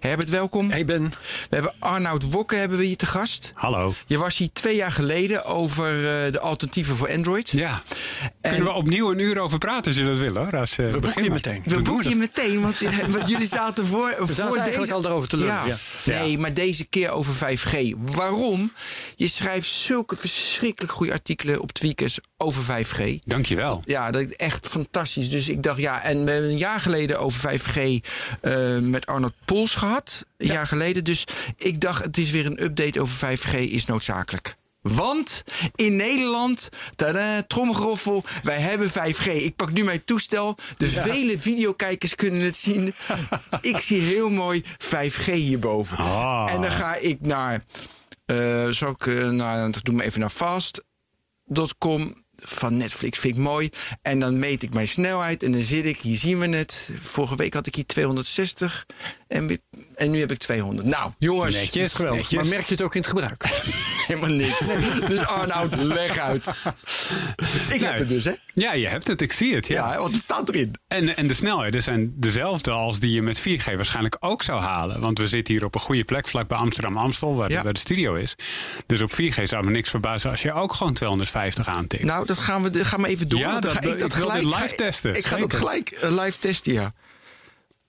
Herbert, welkom. Hey Ben. We hebben Arnoud Wokke hebben we hier te gast. Hallo. Je was hier twee jaar geleden over uh, de alternatieven voor Android. Ja. En Kunnen we opnieuw een uur over praten als je dat wil hoor. Als, uh, we beginnen meteen. We, we boeken je meteen, want, want, jullie zaten voor, we voor zaten deze... eigenlijk al daarover te lullen. Ja. ja. Nee, maar deze keer over 5G. Waarom? Je schrijft zulke verschrikkelijk goede artikelen op Tweakers over 5G. Dankjewel. Ja, dat is echt fantastisch. Dus ik dacht, ja, en we hebben een jaar geleden over 5G uh, met Arnold Pols gehad. Een ja. jaar geleden. Dus ik dacht, het is weer een update over 5G is noodzakelijk. Want in Nederland, tada, tromgeroffel, wij hebben 5G. Ik pak nu mijn toestel. De ja. vele videokijkers kunnen het zien. ik zie heel mooi 5G hierboven. Ah. En dan ga ik naar, uh, zal ik, uh, naar, doe me even naar fast.com van Netflix vind ik mooi. En dan meet ik mijn snelheid en dan zit ik, hier zien we het. Vorige week had ik hier 260 en, en nu heb ik 200. Nou, jongens. Netjes, geweldig. Netjes. Maar merk je het ook in het gebruik? Helemaal niks. dus Arnoud, leg uit. Ik nou, heb het dus, hè? Ja, je hebt het. Ik zie het. Ja, ja want het staat erin. En, en de snelheden zijn dezelfde als die je met 4G waarschijnlijk ook zou halen. Want we zitten hier op een goede plek, vlak bij Amsterdam-Amstel, waar, ja. waar, de studio is. Dus op 4G zou me niks verbazen als je ook gewoon 250 aantikt. Nou, dat gaan we, gaan we even doen. Ja, dan dat, ga ik dat ik gelijk live testen. Ik ga dat gelijk uh, live testen, ja.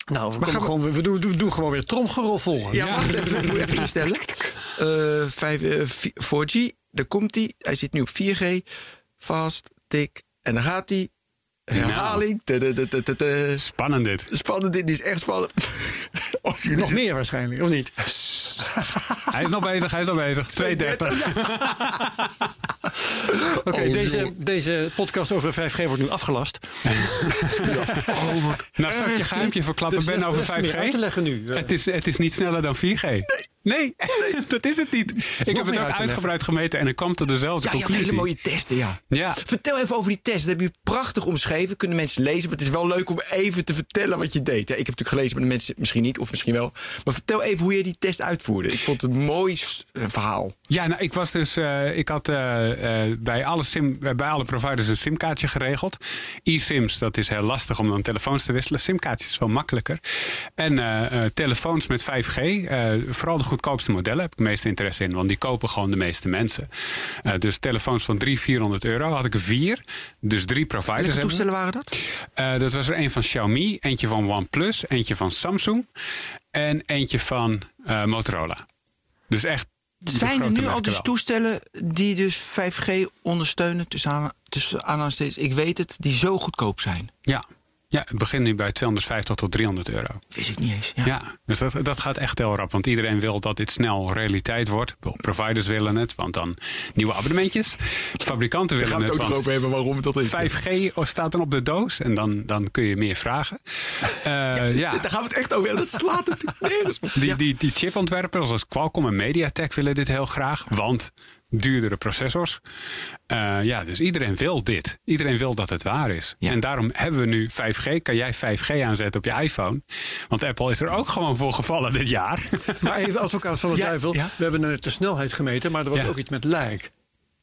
Nou, we, maar gaan gewoon, we, doen, doen, doen gewoon weer tromgeroffel. Ja, ja. Maar even, moet even instellen. Uh, 5, uh, 4G, daar komt hij. Hij zit nu op 4G. Fast, tik. En dan gaat hij. Herhaling. Nou. Spannend dit. Spannend dit, is echt spannend. Of nog meer waarschijnlijk, of niet? hij is nog bezig, hij is nog bezig. 230. Oké, okay, oh, deze, deze podcast over 5G wordt nu afgelast. ja. oh, nou, zal ik je geheimpje verklappen, Dus Ben, over 5G? Uit te leggen nu. Het is, het is niet sneller dan 4G. Nee. Nee, dat is het niet. Ik heb het ook uitgebreid gemeten en ik kwam tot dezelfde ja, conclusie. Ja, hele mooie testen, ja. ja. Vertel even over die test. Dat heb je prachtig omschreven. Kunnen mensen lezen. Maar het is wel leuk om even te vertellen wat je deed. Ja, ik heb natuurlijk gelezen, maar de mensen misschien niet. Of misschien wel. Maar vertel even hoe je die test uitvoerde. Ik vond het een mooi verhaal. Ja, nou, ik was dus... Uh, ik had uh, uh, bij, alle sim, bij alle providers een simkaartje geregeld. E-sims, dat is heel lastig om dan telefoons te wisselen. Simkaartjes is wel makkelijker. En telefoons met 5G. vooral de goedkoopste modellen heb ik het meeste interesse in. Want die kopen gewoon de meeste mensen. Uh, dus telefoons van 300, 400 euro had ik er vier. Dus drie providers. Welke toestellen waren dat? Uh, dat was er een van Xiaomi, eentje van OnePlus, eentje van Samsung en eentje van uh, Motorola. Dus echt. Zijn er nu al dus wel. toestellen die dus 5G ondersteunen, tussen, aan, tussen aanhalingstekens, ik weet het, die zo goedkoop zijn? Ja. Ja, het begint nu bij 250 tot 300 euro. Wist ik niet eens. Ja, ja dus dat, dat gaat echt heel rap. Want iedereen wil dat dit snel realiteit wordt. Providers willen het, want dan nieuwe abonnementjes. Fabrikanten willen het, het, ook want over hebben waarom dat is. 5G staat dan op de doos en dan, dan kun je meer vragen. Uh, ja, ja. Daar gaan we het echt over hebben. Dat slaat natuurlijk nergens op. Die, die, die chipontwerpers zoals Qualcomm en MediaTek willen dit heel graag. Want duurdere processors. Uh, ja, dus iedereen wil dit. Iedereen wil dat het waar is. Ja. En daarom hebben we nu 5G. Kan jij 5G aanzetten op je iPhone? Want Apple is er ook gewoon voor gevallen dit jaar. Maar even advocaat van de Ja, duivel. ja. We hebben net de snelheid gemeten, maar er was Ja. ook iets met lag.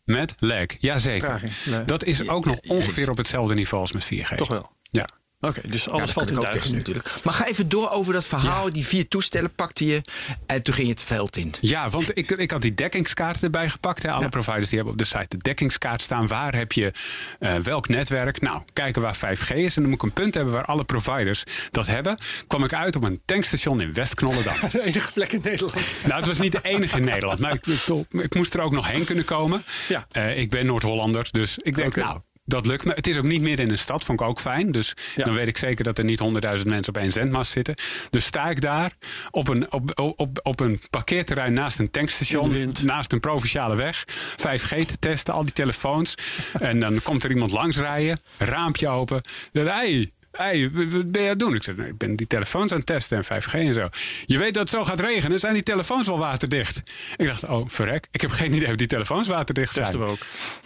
Met lag, jazeker. Nee. Dat is ook nog ongeveer op hetzelfde niveau als met 4G. Toch wel? Ja. Oké, dus alles valt in duigen natuurlijk. Maar ga even door over dat verhaal. Die vier toestellen pakte je en toen ging je het veld in. Ja, want ik, ik had die dekkingskaart erbij gepakt. Hè. Alle Ja. providers die hebben op de site de dekkingskaart staan. Waar heb je eh, welk netwerk? Nou, kijken waar 5G is. En dan moet ik een punt hebben waar alle providers dat hebben. Kwam ik uit op een tankstation in West-Knollendam. De enige plek in Nederland. Nou, het was niet de enige in Nederland. Maar ik, ik, ik moest er ook nog heen kunnen komen. Ja. Eh, ik ben Noord-Hollander, dus ik denk, nou, dat lukt me. Het is ook niet midden in een stad, vond ik ook fijn. Dus Ja. dan weet ik zeker dat er niet honderdduizend mensen op één zendmast zitten. Dus sta ik daar op een, op, op, op een parkeerterrein naast een tankstation, naast een provinciale weg, 5G te testen, al die telefoons. en dan komt er iemand langs rijden, raampje open. Dan, hey, hey, wat ben je aan het doen? Ik zei, nee, ik ben die telefoons aan het testen en 5G en zo. Je weet dat het zo gaat regenen, zijn die telefoons wel waterdicht? Ik dacht, oh, verrek. Ik heb geen idee of die telefoons waterdicht zijn. Testen we ook.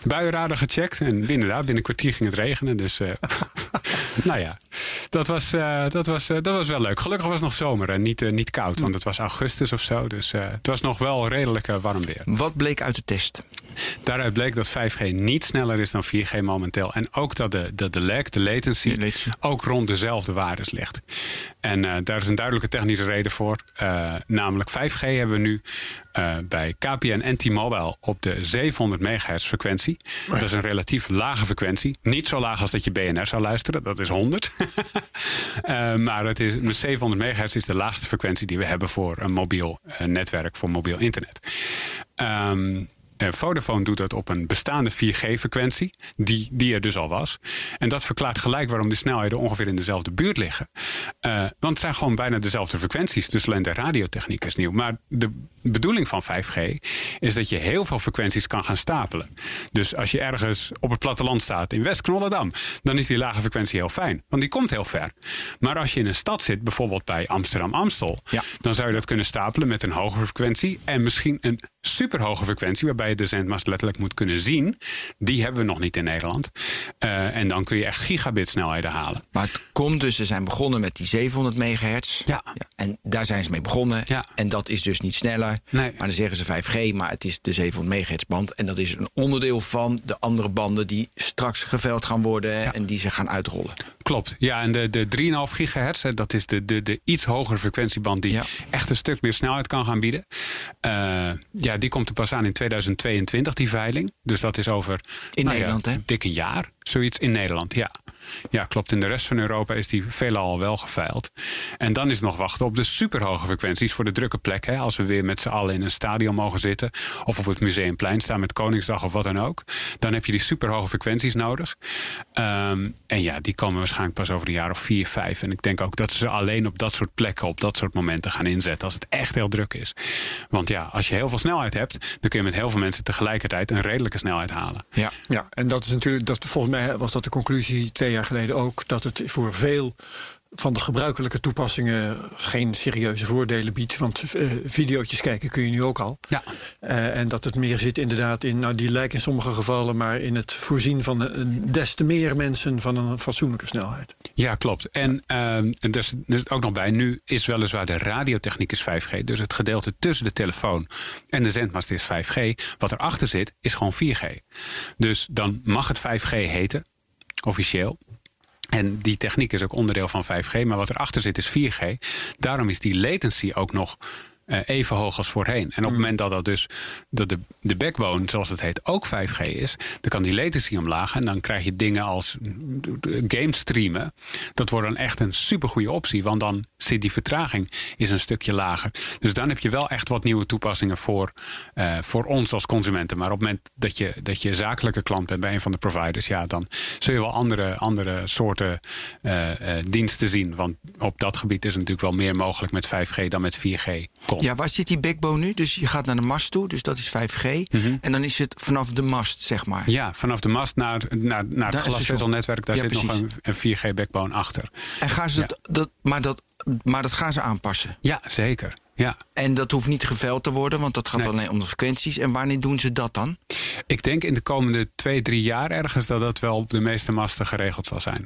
Buienradar gecheckt en inderdaad, binnen een kwartier ging het regenen. Dus, eh, nou ja, dat was, eh, dat, was, eh, dat was wel leuk. Gelukkig was het nog zomer en niet, niet koud, want het was augustus of zo. Dus het was nog wel redelijk warm weer. Wat bleek uit de test? Daaruit bleek dat 5G niet sneller is dan 4G momenteel. En ook dat de, de, de lag, de latency, De latency. ook rond dezelfde waardes ligt. En eh, daar is een duidelijke technische reden voor. Eh, namelijk 5G hebben we nu eh, bij KPN en T-Mobile op de 700 megahertz frequentie. Dat is een relatief lage frequentie. Niet zo laag als dat je BNR zou luisteren, dat is 100. Eh, maar het is, 700 megahertz is de laagste frequentie die we hebben voor een mobiel netwerk, voor mobiel internet. Ehm eh, Vodafone doet dat op een bestaande 4G-frequentie, die, die er dus al was. En dat verklaart gelijk waarom de snelheden ongeveer in dezelfde buurt liggen. Eh, want het zijn gewoon bijna dezelfde frequenties, dus alleen de radiotechniek is nieuw. Maar de bedoeling van 5G is dat je heel veel frequenties kan gaan stapelen. Dus als je ergens op het platteland staat in West-Knollendam, dan is die lage frequentie heel fijn, want die komt heel ver. Maar als je in een stad zit, bijvoorbeeld bij Amsterdam-Amstel, Ja. dan zou je dat kunnen stapelen met een hogere frequentie en misschien een superhoge frequentie, waarbij je de zendmast letterlijk moet kunnen zien. Die hebben we nog niet in Nederland. Eh, en dan kun je echt gigabit snelheden halen. Maar het komt dus, ze zijn begonnen met die 700 megahertz. Ja. En daar zijn ze mee begonnen. Ja. En dat is dus niet sneller. Nee. Maar dan zeggen ze 5G, maar het is de 700 megahertz band. En dat is een onderdeel van de andere banden die straks geveld gaan worden en die ze gaan uitrollen. Klopt. Ja, en de, de 3,5 gigahertz, dat is de, de, de iets hogere frequentieband die echt een stuk meer snelheid kan gaan bieden. Eh, ja, die komt er pas aan in 2022, die veiling. Dus dat is over In nou ja, Nederland, hè? dik een jaar. Zoiets in Nederland, ja. Ja, klopt. In de rest van Europa is die veelal al wel geveild. En dan is nog wachten op de superhoge frequenties voor de drukke plek. Hè, als we weer met z'n allen in een stadion mogen zitten. Of op het museumplein staan met Koningsdag of wat dan ook. Dan heb je die superhoge frequenties nodig. Ehm, en ja, die komen waarschijnlijk pas over een jaar of vier, vijf. En ik denk ook dat ze alleen op dat soort plekken, op dat soort momenten gaan inzetten. Als het echt heel druk is. Want ja, als je heel veel snelheid hebt, dan kun je met heel veel mensen tegelijkertijd een redelijke snelheid halen. Ja. Ja, en dat is natuurlijk, dat, volgens mij was dat de conclusie twee jaar geleden ook, dat het voor veel van de gebruikelijke toepassingen geen serieuze voordelen biedt. Want eh videootjes kijken kun je nu ook al. Ja. Eh, en dat het meer zit inderdaad in, nou die lijken in sommige gevallen, maar in het voorzien van eh, des te meer mensen van een fatsoenlijke snelheid. Ja, klopt. En ehm, en dus, dus ook nog bij, nu is weliswaar de radiotechniek is 5G. Dus het gedeelte tussen de telefoon en de zendmast is 5G. Wat erachter zit, is gewoon 4G. Dus dan mag het 5G heten, officieel. En die techniek is ook onderdeel van 5G, maar wat erachter zit is 4G. Daarom is die latency ook nog even hoog als voorheen. En op het moment dat, dat dus dat de, de backbone, zoals het heet, ook 5G is, dan kan die latency omlaag. En dan krijg je dingen als game streamen. Dat wordt dan echt een supergoeie optie, want dan zit die vertraging is een stukje lager. Dus dan heb je wel echt wat nieuwe toepassingen voor, eh, voor ons als consumenten. Maar op het moment dat je, dat je zakelijke klant bent bij een van de providers, ja, dan zul je wel andere, andere soorten eh, eh, diensten zien. Want op dat gebied is het natuurlijk wel meer mogelijk met 5G dan met 4G. Ja, waar zit die backbone nu? Dus je gaat naar de mast toe, dus dat is 5G. En dan is het vanaf de mast, zeg maar. Ja, vanaf de mast naar, naar, naar het glasvezelnetwerk, daar Ja, zit nog een, een 4G-backbone achter. En gaan ze dat, dat, maar, dat, maar dat gaan ze aanpassen. Ja, zeker. Ja. En dat hoeft niet geveld te worden, want dat gaat Nee. alleen om de frequenties. En wanneer doen ze dat dan? Ik denk in de komende twee, drie jaar ergens dat dat wel op de meeste masten geregeld zal zijn.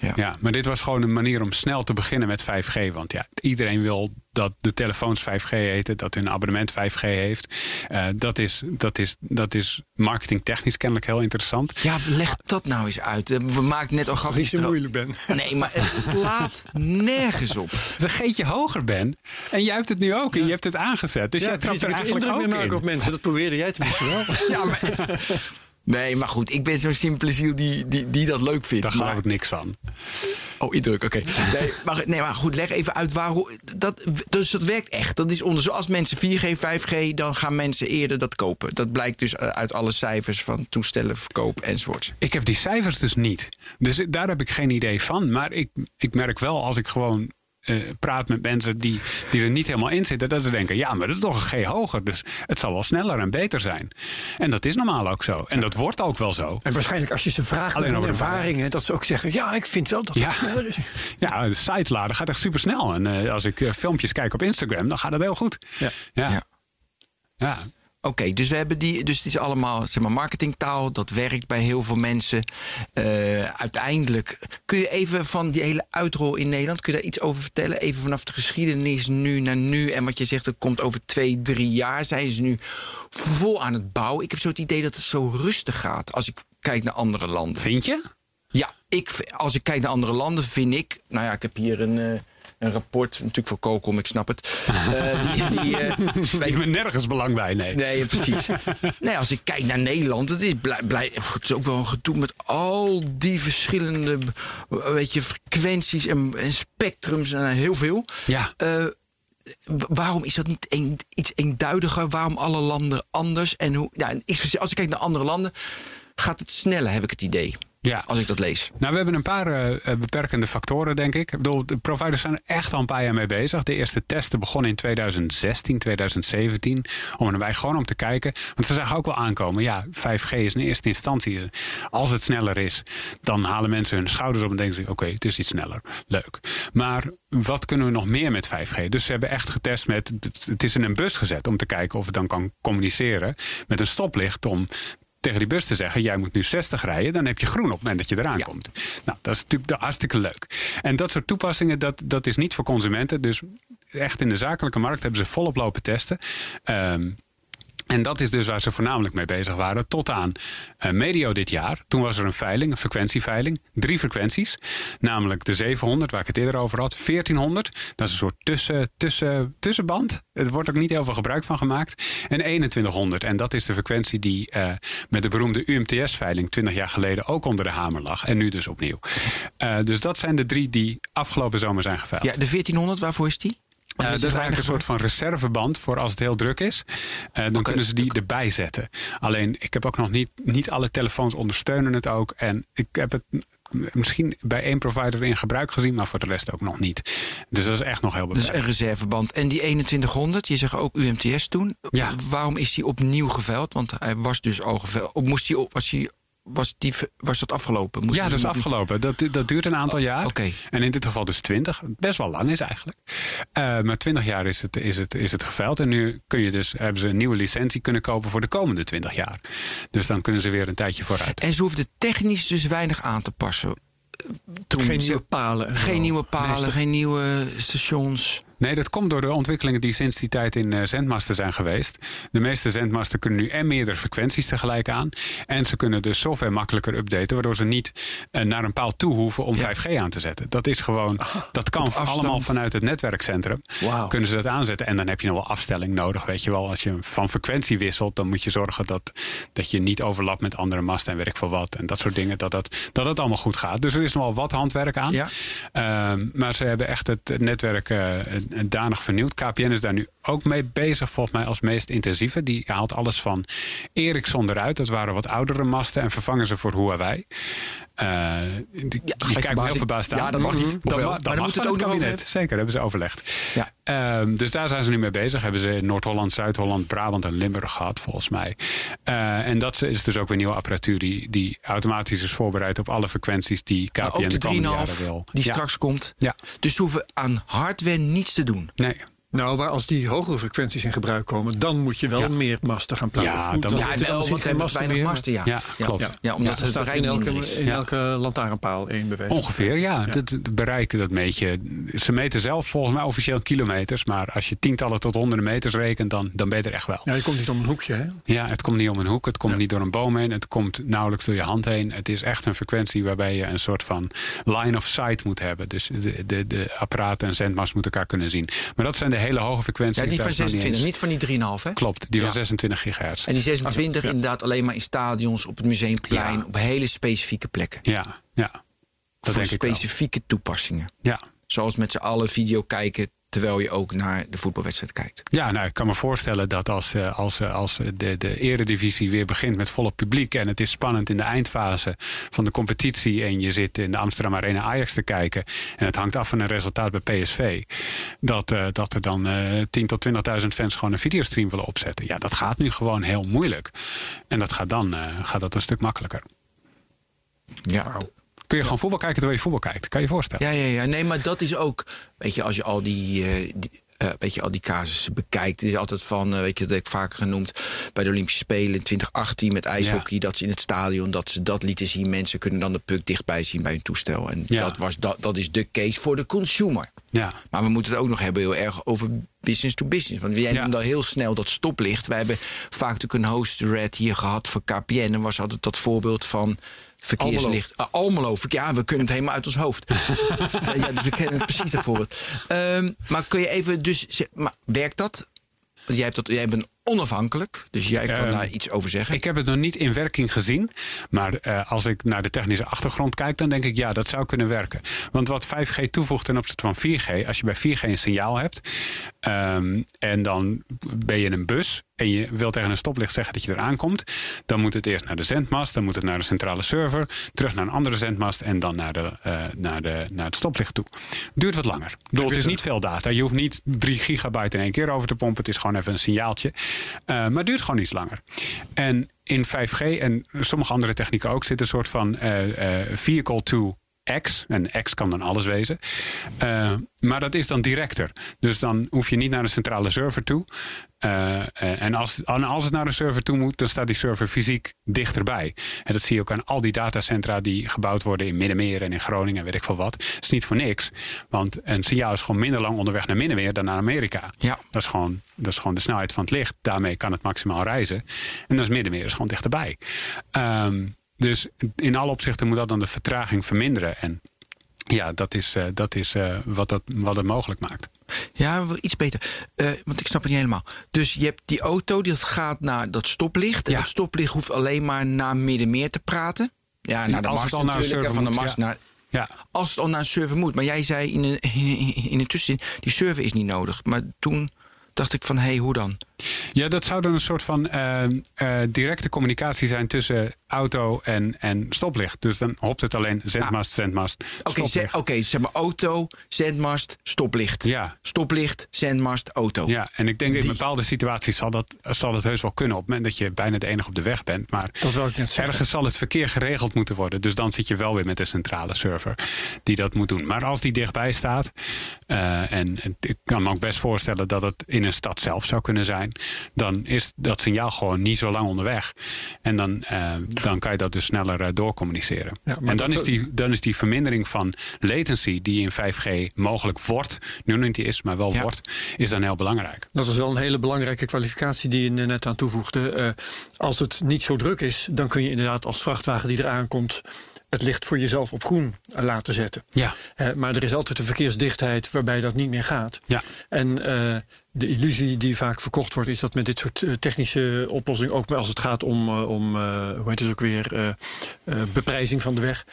Ja. Ja, maar dit was gewoon een manier om snel te beginnen met 5G. Want ja, iedereen wil dat de telefoons 5G heten, dat hun abonnement 5G heeft. Eh, dat, is, dat, is, dat is marketingtechnisch kennelijk heel interessant. Ja, leg dat nou eens uit. Eh, We maken net al Als grapjes. je zo moeilijk bent. Nee, maar het slaat nergens op. Het is een geetje hoger, Ben. En jij hebt het nu ook en je hebt het aangezet. Dus jij Ja, trapt je er eigenlijk indruk ook mee maken in. op mensen. Dat probeerde jij tenminste wel. Ja, maar... Nee, maar goed, ik ben zo'n simpele ziel die, die, die dat leuk vindt. Daar geloof maar... ik niks van. Oh, indruk, oké. Nee, maar, nee, maar goed, leg even uit waarom. Dat, dus dat werkt echt. Dat is onderzoek. Als mensen 4G, 5G, dan gaan mensen eerder dat kopen. Dat blijkt dus eh, uit alle cijfers van toestellen, verkoop enzovoorts. Ik heb die cijfers dus niet. Dus daar heb ik geen idee van. Maar ik, ik merk wel als ik gewoon eh, praat met mensen die, die er niet helemaal in zitten, dat ze denken: ja, maar dat is toch een G hoger. Dus het zal wel sneller en beter zijn. En dat is normaal ook zo. En dat wordt ook wel zo. En waarschijnlijk als je ze vraagt Alleen naar hun over ervaringen, dat ze ook zeggen: ja, ik vind wel dat het Ja. sneller is. Ja, de sites laden gaat echt super snel. En eh, als ik eh, filmpjes kijk op Instagram, dan gaat het heel goed. Ja. Ja. Ja. Oké, dus we hebben die. Dus het is allemaal zeg maar, marketingtaal. Dat werkt bij heel veel mensen. Eh, uiteindelijk. Kun je even van die hele uitrol in Nederland. Kun je daar iets over vertellen? Even vanaf de geschiedenis nu naar nu. En wat je zegt, het komt over twee, drie jaar. Zijn ze nu vol aan het bouwen? Ik heb zo het idee dat het zo rustig gaat. Als ik kijk naar andere landen. Vind je? Ja, ik, als ik kijk naar andere landen, vind ik. Nou ja, ik heb hier een, eh, een rapport. Natuurlijk voor Kokom, ik snap het. Eh, die, die, eh, Ik ben nergens belang bij, nee. Nee, precies. nee, als ik kijk naar Nederland, het is, blij, blij, het is ook wel een gedoe met al die verschillende weet je, frequenties en, en spectrums en heel veel. Ja. Eh, waarom is dat niet een, iets eenduidiger? Waarom alle landen anders? En hoe, ik- als ik kijk naar andere landen, gaat het sneller, heb ik het idee. Ja. Als ik dat lees. Nou, we hebben een paar eh, eh, beperkende factoren, denk ik. Ik bedoel, de providers zijn er echt al een paar jaar mee bezig. De eerste testen begonnen in 2016, 2017. Om erbij gewoon om te kijken. Want ze zagen ook wel aankomen. Ja, 5G is in eerste instantie. Als het sneller is, dan halen mensen hun schouders op en denken ze: oké, het is iets sneller. Leuk. Maar wat kunnen we nog meer met 5G? Dus ze hebben echt getest met. Het is in een bus gezet om te kijken of het dan kan communiceren. Met een stoplicht om tegen die bus te zeggen: jij moet nu 60 rijden, dan heb je groen op het moment dat je eraan Ja. komt. Nou, dat is natuurlijk hartstikke leuk. En dat soort toepassingen, dat, dat is niet voor consumenten. Dus echt in de zakelijke markt hebben ze volop lopen testen. Ehm, en dat is dus waar ze voornamelijk mee bezig waren. Tot aan eh, medio dit jaar. Toen was er een veiling, een frequentieveiling. Drie frequenties. Namelijk de 700, waar ik het eerder over had. 1400, dat is een soort tussen, tussen, tussenband. Er wordt ook niet heel veel gebruik van gemaakt. En 2100, en dat is de frequentie die eh, met de beroemde UMTS-veiling 20 jaar geleden ook onder de hamer lag. En nu dus opnieuw. Eh, dus dat zijn de drie die afgelopen zomer zijn geveild. Ja, de 1400, waarvoor is die? Want dat is eigenlijk een soort van reserveband voor als het heel druk is. Eh, dan kunnen ze die erbij zetten. Alleen, ik heb ook nog niet, niet alle telefoons ondersteunen het ook. En ik heb het misschien bij één provider in gebruik gezien, maar voor de rest ook nog niet. Dus dat is echt nog heel Dus beperkt. een reserveband. En die 2100, je zegt ook UMTS toen. Ja. Waarom is die opnieuw geveild? Want hij was dus al geveild. Of moest die was, die, was, die, was dat afgelopen? Moest Ja, dat is afgelopen. Dat, dat duurt een aantal jaar. oké. En in dit geval dus 20. Best wel lang is eigenlijk. Eh, maar 20 jaar is het, is, het, is het geveild. En nu kun je dus, hebben ze een nieuwe licentie kunnen kopen voor de komende 20 jaar. Dus dan kunnen ze weer een tijdje vooruit. En ze hoefden technisch dus weinig aan te passen. Toen Geen ze- nieuwe palen. en geen nieuwe palen, geen nieuwe stations. Nee, dat komt door de ontwikkelingen die sinds die tijd in eh, zendmasten zijn geweest. De meeste zendmasten kunnen nu en meerdere frequenties tegelijk aan. En ze kunnen de software makkelijker updaten, waardoor ze niet eh, naar een paal toe hoeven om Ja. 5G aan te zetten. Dat is gewoon, dat kan allemaal vanuit het netwerkcentrum. Wauw. Kunnen ze dat aanzetten. En dan heb je nog wel afstelling nodig. Weet je wel, als je van frequentie wisselt, dan moet je zorgen dat, dat je niet overlapt met andere masten en werk voor wat. En dat soort dingen, dat dat, dat het allemaal goed gaat. Dus er is nog wel wat handwerk aan. Ja. Ehm, maar ze hebben echt het netwerk eh, danig vernieuwd. KPN is daar nu ook mee bezig, volgens mij als meest intensieve. Die haalt alles van Ericsson eruit. Dat waren wat oudere masten en vervangen ze voor Huawei. Eh, die, kijkt me heel verbaasd aan. Ja, dat mag niet. Mhm. Of Dat, ma- mag moet het ook over kabinet. Zeker, hebben ze overlegd. Ja. Ehm, dus daar zijn ze nu mee bezig. Hebben ze Noord-Holland, Zuid-Holland, Brabant en Limburg gehad, volgens mij. Eh, en dat is dus ook weer nieuwe apparatuur die, die automatisch is voorbereid op alle frequenties die KPN Maar ook de de komende 3,5 jaren wil. die Ja. straks komt. Ja. Dus ze hoeven aan hardware niets te doen. Nee. Nou, maar als die hogere frequenties in gebruik komen, dan moet je wel Ja. meer masten gaan plaatsen. Ja, dan dat- moet- Ja, dan wel, je want weinig meer. masten, ja. Ja, klopt. Ja, Ja, omdat er het staat in elke, is. in Ja. elke lantaarnpaal één bewijs. Ongeveer, ja. Het Het bereik, dat meet je. Ze meten zelf volgens mij officieel kilometers. Maar als je tientallen tot honderden meters rekent, dan, dan ben je er echt wel. Ja, je komt niet om een hoekje, hè? Ja, het komt niet om een hoek, het komt niet door een boom heen, het komt nauwelijks door je hand heen. Het is echt een frequentie waarbij je een soort van line of sight moet hebben. Dus de, de, de apparaten en zendmast moeten elkaar kunnen zien. Maar dat zijn de hele hoge frequenties. Ja, die van is nog 26, eens- niet van die 3,5 hè? Klopt, die van Ja. 26 gigahertz. En die 26 Ja. inderdaad alleen maar in stadions, op het museumplein, Ja. op hele specifieke plekken. Ja, ja. Dat voor denk ik wel. specifieke toepassingen. Ja, Zoals met z'n allen video kijken terwijl je ook naar de voetbalwedstrijd kijkt. Ja, nou, ik kan me voorstellen dat als, eh, als, eh, als de, de eredivisie weer begint met volop publiek... en het is spannend in de eindfase van de competitie... en je zit in de Amsterdam Arena Ajax te kijken... en het hangt af van een resultaat bij PSV... dat, eh, dat er dan eh 10.000 tot 20.000 fans gewoon een videostream willen opzetten. Ja, dat gaat nu gewoon heel moeilijk. En dat gaat dan eh, gaat dat een stuk makkelijker. Ja. Kun je gewoon voetbal kijken terwijl je voetbal kijkt. Kan je je voorstellen? Ja, ja, ja. Nee, maar dat is ook. Weet je, als je al die. eh, die eh, weet je, al die casussen bekijkt. Het is altijd van, eh, weet je, dat heb ik vaak genoemd bij de Olympische Spelen in 2018 met ijshockey. Dat ze in het stadion, dat ze dat lieten zien. Mensen kunnen dan de puck dichtbij zien bij hun toestel. En Ja. dat, was, dat, dat is de case voor de consumer. Ja. Maar we moeten het ook nog hebben heel erg over business to business. Want jij Ja. noemde al heel snel dat stoplicht. Wij hebben vaak natuurlijk een host red hier gehad voor KPN. En was altijd dat voorbeeld van verkeerslicht. Almelo. verkeer- Ja, we kunnen het helemaal uit ons hoofd. ja, dus we kennen het precies dat voorbeeld. Ehm, maar kun je even dus... zeg- Maar werkt dat? Want jij, hebt dat, jij bent onafhankelijk. Dus jij kan Ehm, daar iets over zeggen. Ik heb het nog niet in werking gezien. Maar eh, als ik naar de technische achtergrond kijk, dan denk ik ja, dat zou kunnen werken. Want wat 5G toevoegt ten opzichte van 4G, als je bij 4G een signaal hebt ehm, en dan ben je in een bus en je wil tegen een stoplicht zeggen dat je eraan komt, dan moet het eerst naar de zendmast, dan moet het naar de centrale server, terug naar een andere zendmast en dan naar, de, eh, naar, de, naar het stoplicht toe. Duurt wat langer. Bedoel, het is niet veel data. Je hoeft niet 3 gigabyte in één keer over te pompen. Het is gewoon even een signaaltje. Eh, maar het duurt gewoon iets langer. En in 5G en sommige andere technieken ook zit een soort van eh, vehicle to X. En X kan dan alles wezen. Eh, maar dat is dan directer. Dus dan hoef je niet naar een centrale server toe. Eh, eh, en, als, als het naar een server toe moet, dan staat die server fysiek dichterbij. En dat zie je ook aan al die datacentra die gebouwd worden in Middenmeer en in Groningen en weet ik veel wat. Dat is niet voor niks. Want een signaal is gewoon minder lang onderweg naar Middenmeer dan naar Amerika. Ja. Dat is, gewoon, dat is gewoon de snelheid van het licht. Daarmee kan het maximaal reizen. En dan is Middenmeer is gewoon dichterbij. Ehm, dus in alle opzichten moet dat dan de vertraging verminderen. En ja, dat is, eh, dat is eh, wat, dat, wat het mogelijk maakt. Ja, iets beter. Eh, want ik snap het niet helemaal. Dus je hebt die auto, die gaat naar dat stoplicht. En Ja. dat stoplicht hoeft alleen maar naar Middenmeer te praten. Ja, naar de als mast het al naar een natuurlijk. En server van de ja. naar... Ja, Als het al naar een server moet. Maar jij zei in een, in tussenzin, die server is niet nodig. Maar toen dacht ik van, hé, hey, hoe dan? Ja, dat zou dan een soort van eh, eh, directe communicatie zijn tussen auto en, en stoplicht. Dus dan hopt het alleen zendmast, zendmast, Oké, ze- stoplicht. oké, zeg maar auto, zendmast, stoplicht. Ja. Stoplicht, zendmast, auto. Ja, en ik denk in bepaalde situaties zal dat, zal dat heus wel kunnen op het moment dat je bijna de enige op de weg bent. Maar Dat ik net zeggen. ergens zal het verkeer geregeld moeten worden. Dus dan zit je wel weer met de centrale server die dat moet doen. Maar als die dichtbij staat, eh, en, en ik kan me ook best voorstellen dat het in een stad zelf zou kunnen zijn, dan is dat signaal gewoon niet zo lang onderweg. En dan, eh, dan kan je dat dus sneller eh, doorcommuniceren. Ja, en dan is, die, dan is die vermindering van latency die in 5G mogelijk wordt, nu nog niet is, maar wel Ja. wordt, is dan heel belangrijk. Dat is wel een hele belangrijke kwalificatie die je net aan toevoegde. Eh, als het niet zo druk is, dan kun je inderdaad als vrachtwagen die eraan komt... het licht voor jezelf op groen laten zetten. Ja. Maar er is altijd een verkeersdichtheid waarbij dat niet meer gaat. Ja. En de illusie die vaak verkocht wordt, is dat met dit soort eh, technische oplossingen, ook als het gaat om, eh, om eh, hoe heet het ook weer, beprijzing van de weg,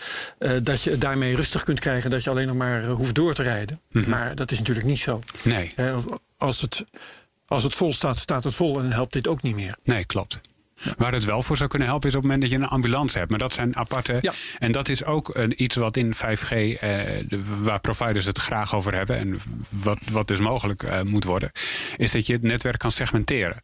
dat je daarmee rustig kunt krijgen, dat je alleen nog maar hoeft door te rijden. Maar dat is natuurlijk niet zo. Nee, als, het, als het vol staat, staat het vol en dan helpt dit ook niet meer. nee, klopt. Waar het wel voor zou kunnen helpen is op het moment dat je een ambulance hebt. Maar dat zijn aparte. Ja. En dat is ook een, iets wat in 5G, eh, de- waar providers het graag over hebben. En wat, wat dus mogelijk eh, moet worden. Is dat je het netwerk kan segmenteren.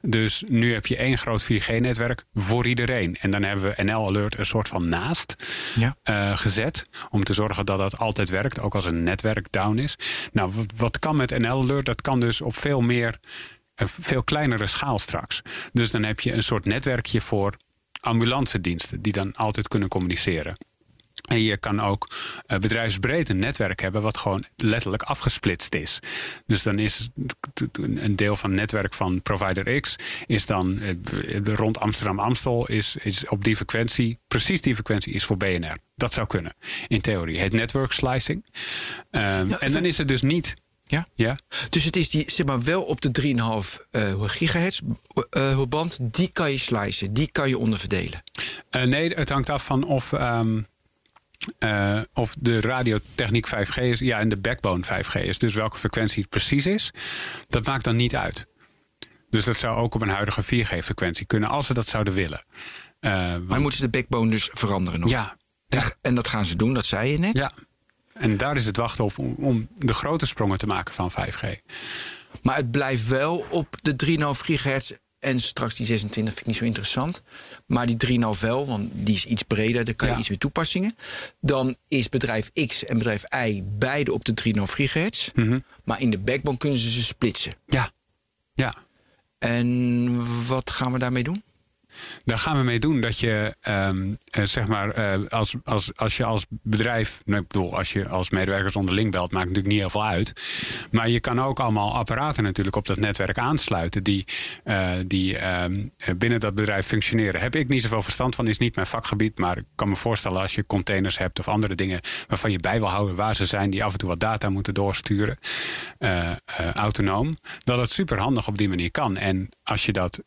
Dus nu heb je één groot 4G-netwerk voor iedereen. En dan hebben we NL Alert een soort van naast Ja. eh, gezet. Om te zorgen dat dat altijd werkt. Ook als een netwerk down is. Nou, wat, wat kan met NL Alert? Dat kan dus op veel meer veel kleinere schaal straks. Dus dan heb je een soort netwerkje voor ambulancediensten die dan altijd kunnen communiceren. En je kan ook eh, bedrijfsbreed een netwerk hebben wat gewoon letterlijk afgesplitst is. Dus dan is een deel van het netwerk van provider X is dan eh, rond Amsterdam Amstel is, is op die frequentie, precies die frequentie is voor BNR. Dat zou kunnen, in theorie. Het network slicing. Ehm, en dan is het dus niet. Ja? Ja? Dus het is die, zeg maar, wel op de 3,5 eh gigahertz eh, band. Die kan je slicen, die kan je onderverdelen. Eh, nee, het hangt af van of. ehm, eh, of de radiotechniek 5G is, ja, en de backbone 5G is. Dus welke frequentie het precies is, dat maakt dan niet uit. Dus dat zou ook op een huidige 4G-frequentie kunnen, als ze dat zouden willen. Uh, maar want, moeten ze de backbone dus veranderen nog? Ja. ja. En dat gaan ze doen, dat zei je net. Ja. En daar is het wachten op om, om de grote sprongen te maken van 5G. Maar het blijft wel op de 3,5 gigahertz en straks die 26 vind ik niet zo interessant. Maar die 3,5 wel, want die is iets breder. Daar kan je iets meer toepassingen. Dan is bedrijf X en bedrijf Y beide op de 3,5 gigahertz. Mhm. Maar in de backbone kunnen ze ze splitsen. Ja. Ja. En wat gaan we daarmee doen? Daar gaan we mee doen dat je, um, zeg maar, uh, als, als, als je als bedrijf, nou, ik bedoel, als je als medewerkers onderling belt, maakt natuurlijk niet heel veel uit. Maar je kan ook allemaal apparaten natuurlijk op dat netwerk aansluiten die, uh, die um, binnen dat bedrijf functioneren. Heb ik niet zoveel verstand van, is niet mijn vakgebied. Maar ik kan me voorstellen als je containers hebt of andere dingen waarvan je bij wil houden waar ze zijn, die af en toe wat data moeten doorsturen, autonoom, dat het super handig op die manier kan. En als je dat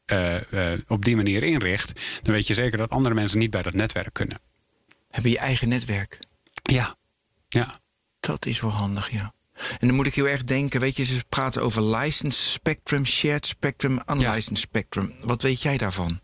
op die manier inricht, dan weet je zeker dat andere mensen niet bij dat netwerk kunnen. Heb je je eigen netwerk? Ja. ja. Dat is wel handig, ja. En dan moet ik heel erg denken, weet je, ze praten over licensed spectrum, shared spectrum, unlicensed spectrum. Wat weet jij daarvan?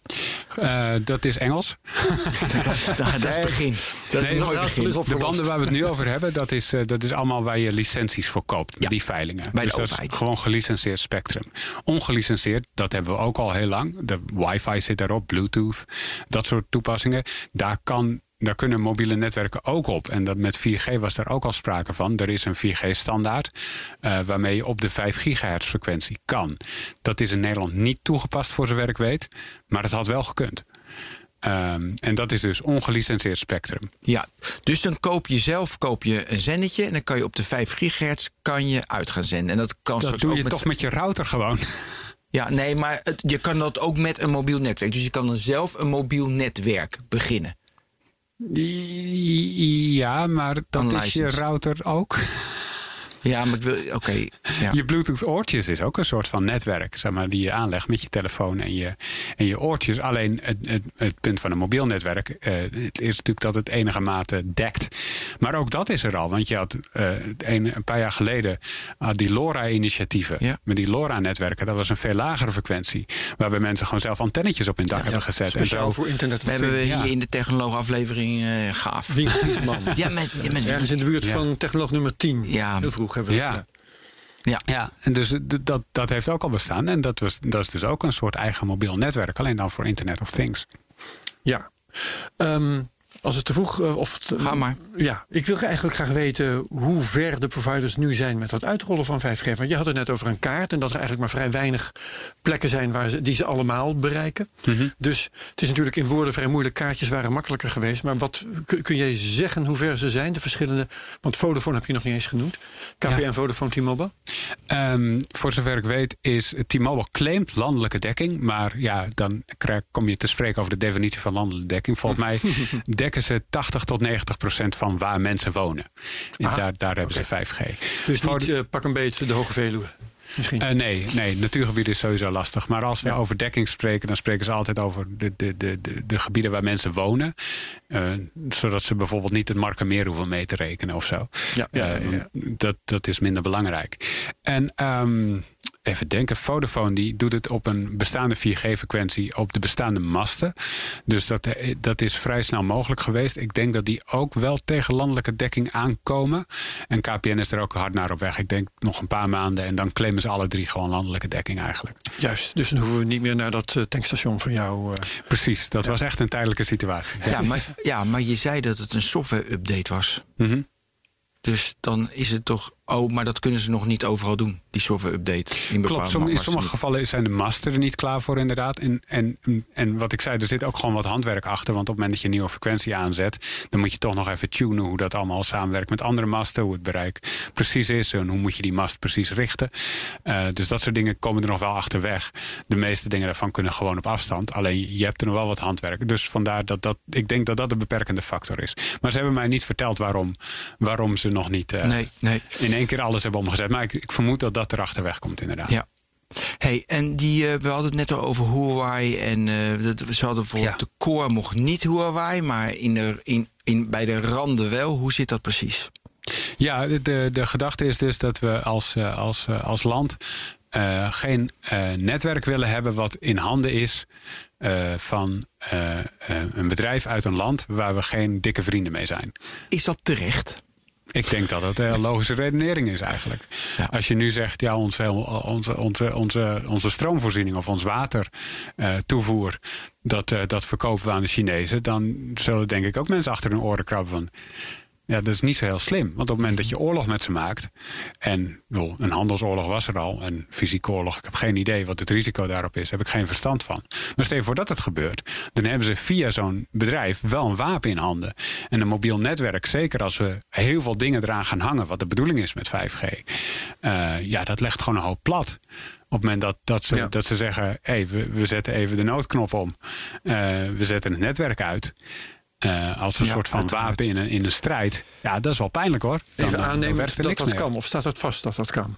Uh, dat is Engels. dat, dat, is het begin. Dat is nooit begin. De banden waar we het nu over hebben, dat is, uh, dat is allemaal waar je licenties voor koopt. Ja. Die veilingen. Bij dus de dat overheid. is gewoon gelicenseerd spectrum. Ongelicenseerd, dat hebben we ook al heel lang. De wifi zit daarop, bluetooth, dat soort toepassingen. Daar kan daar kunnen mobiele netwerken ook op. En dat met 4G was daar ook al sprake van. Er is een 4G-standaard uh, waarmee je op de 5 gigahertz frequentie kan. Dat is in Nederland niet toegepast voor zover ik weet. Maar het had wel gekund. Um, en dat is dus ongelicenseerd spectrum. Ja, dus dan koop je zelf koop je een zendetje en dan kan je op de 5 gigahertz kan je uit gaan zenden. En dat kan dat doe ook je met toch met je router gewoon. Ja, nee, maar het, je kan dat ook met een mobiel netwerk. Dus je kan dan zelf een mobiel netwerk beginnen. Ja, maar dat is je router ook. Ja, maar ik wil. Oké. Okay, ja. Je Bluetooth-oortjes is ook een soort van netwerk, zeg maar, die je aanlegt met je telefoon en je, en je oortjes. Alleen het, het, het punt van een mobiel netwerk uh, het is natuurlijk dat het enige mate dekt. Maar ook dat is er al, want je had uh, een, een, paar jaar geleden uh, die LoRa-initiatieven. Ja. Met die LoRa-netwerken, dat was een veel lagere frequentie. Waarbij mensen gewoon zelf antennetjes op hun dak ja, hebben gezet. Speciaal en zo. voor internet. We hebben we hier in de technoloog-aflevering uh, gaaf. Winkeltjesman. ja, met, ja, met Ergens in de buurt Ja. van technoloog nummer 10. Ja. Heel vroeg hebben Ja. Ja. Ja, en dus d- dat, dat heeft ook al bestaan. En dat, was, dat is dus ook een soort eigen mobiel netwerk, alleen dan voor Internet of Things. Ja. Ehm, als het te vroeg uh, of te- Ga maar. Ja, ik wil eigenlijk graag weten hoe ver de providers nu zijn met het uitrollen van 5G. Want je had het net over een kaart en dat er eigenlijk maar vrij weinig plekken zijn waar ze, die ze allemaal bereiken. Mhm. Dus het is natuurlijk in woorden vrij moeilijk. Kaartjes waren makkelijker geweest. Maar wat kun, jij zeggen hoe ver ze zijn, de verschillende? Want Vodafone heb je nog niet eens genoemd. KPN, Ja. Vodafone, T-Mobile. Ehm, voor zover ik weet is T-Mobile claimt landelijke dekking. Maar ja, dan kom je te spreken over de definitie van landelijke dekking. Volgens mij dekken ze 80 tot 90 procent van waar mensen wonen. En Aha, daar, daar hebben ze 5G. Dus Voor niet eh, pak een beetje de Hoge Veluwe. Misschien. Eh, nee, nee, natuurgebied is sowieso lastig. Maar als we Ja. over dekking spreken, dan spreken ze altijd over de, de, de, de, de gebieden waar mensen wonen. Eh, zodat ze bijvoorbeeld niet het Markermeer hoeven mee te rekenen of zo. Ja, ja, ja, ja. Dat, dat is minder belangrijk. En ehm, even denken, Vodafone die doet het op een bestaande 4G-frequentie op de bestaande masten. Dus dat, eh, dat is vrij snel mogelijk geweest. Ik denk dat die ook wel tegen landelijke dekking aankomen. En KPN is er ook hard naar op weg. Ik denk nog een paar maanden en dan claimen ze alle drie gewoon landelijke dekking eigenlijk. Juist, dus dan hoeven we niet meer naar dat eh, tankstation van jou. eh, Precies, dat was echt een tijdelijke situatie. Ja, maar, ja, maar je zei dat het een software-update was. Mhm. Dus dan is het toch. Oh, maar dat kunnen ze nog niet overal doen, die software-update. In bepaalde Klopt, som- in sommige gevallen zijn de masten er niet klaar voor inderdaad. En, en, en wat ik zei, er zit ook gewoon wat handwerk achter. Want op het moment dat je een nieuwe frequentie aanzet... dan moet je toch nog even tunen hoe dat allemaal samenwerkt met andere masten. Hoe het bereik precies is en hoe moet je die mast precies richten. Eh, dus dat soort dingen komen er nog wel achterweg. De meeste dingen daarvan kunnen gewoon op afstand. Alleen je hebt er nog wel wat handwerk. Dus vandaar dat dat... Ik denk dat dat een beperkende factor is. Maar ze hebben mij niet verteld waarom, waarom ze nog niet... eh, Nee, nee. in één keer alles hebben omgezet. Maar ik, ik vermoed dat dat er achterweg komt, inderdaad. Ja. Hey, en die, eh, we hadden het net al over Huawei. En eh, dat, ze hadden bijvoorbeeld Ja. de core mocht niet Huawei, maar in de, in, in, bij de randen wel. Hoe zit dat precies? Ja, de, de, gedachte is dus dat we als, eh, als, als land geen netwerk willen hebben wat in handen is van een bedrijf uit een land waar we geen dikke vrienden mee zijn. Is dat terecht? Ik denk dat dat een logische redenering is eigenlijk. Ja. Als je nu zegt, ja, onze, onze, onze, onze, onze stroomvoorziening of ons watertoevoer, dat, eh, dat verkopen we aan de Chinezen, dan zullen denk ik ook mensen achter hun oren krabben van. Ja, dat is niet zo heel slim. Want op het moment dat je oorlog met ze maakt. En een handelsoorlog was er al. En fysieke oorlog. Ik heb geen idee wat het risico daarop is. Daar heb ik geen verstand van. Maar stel je voor dat het gebeurt. Dan hebben ze via zo'n bedrijf wel een wapen in handen. En een mobiel netwerk. Zeker als we heel veel dingen eraan gaan hangen. Wat de bedoeling is met 5G. eh, ja, dat legt gewoon een hoop plat. Op het moment dat, dat, ze, Ja. dat ze zeggen: hey, we, we zetten even de noodknop om. Eh, we zetten het netwerk uit. Eh, als een Ja, soort van wapen in een, in een strijd. Ja, dat is wel pijnlijk hoor. Dan, Even aannemen dat dat meer. kan. Of staat het vast dat dat kan?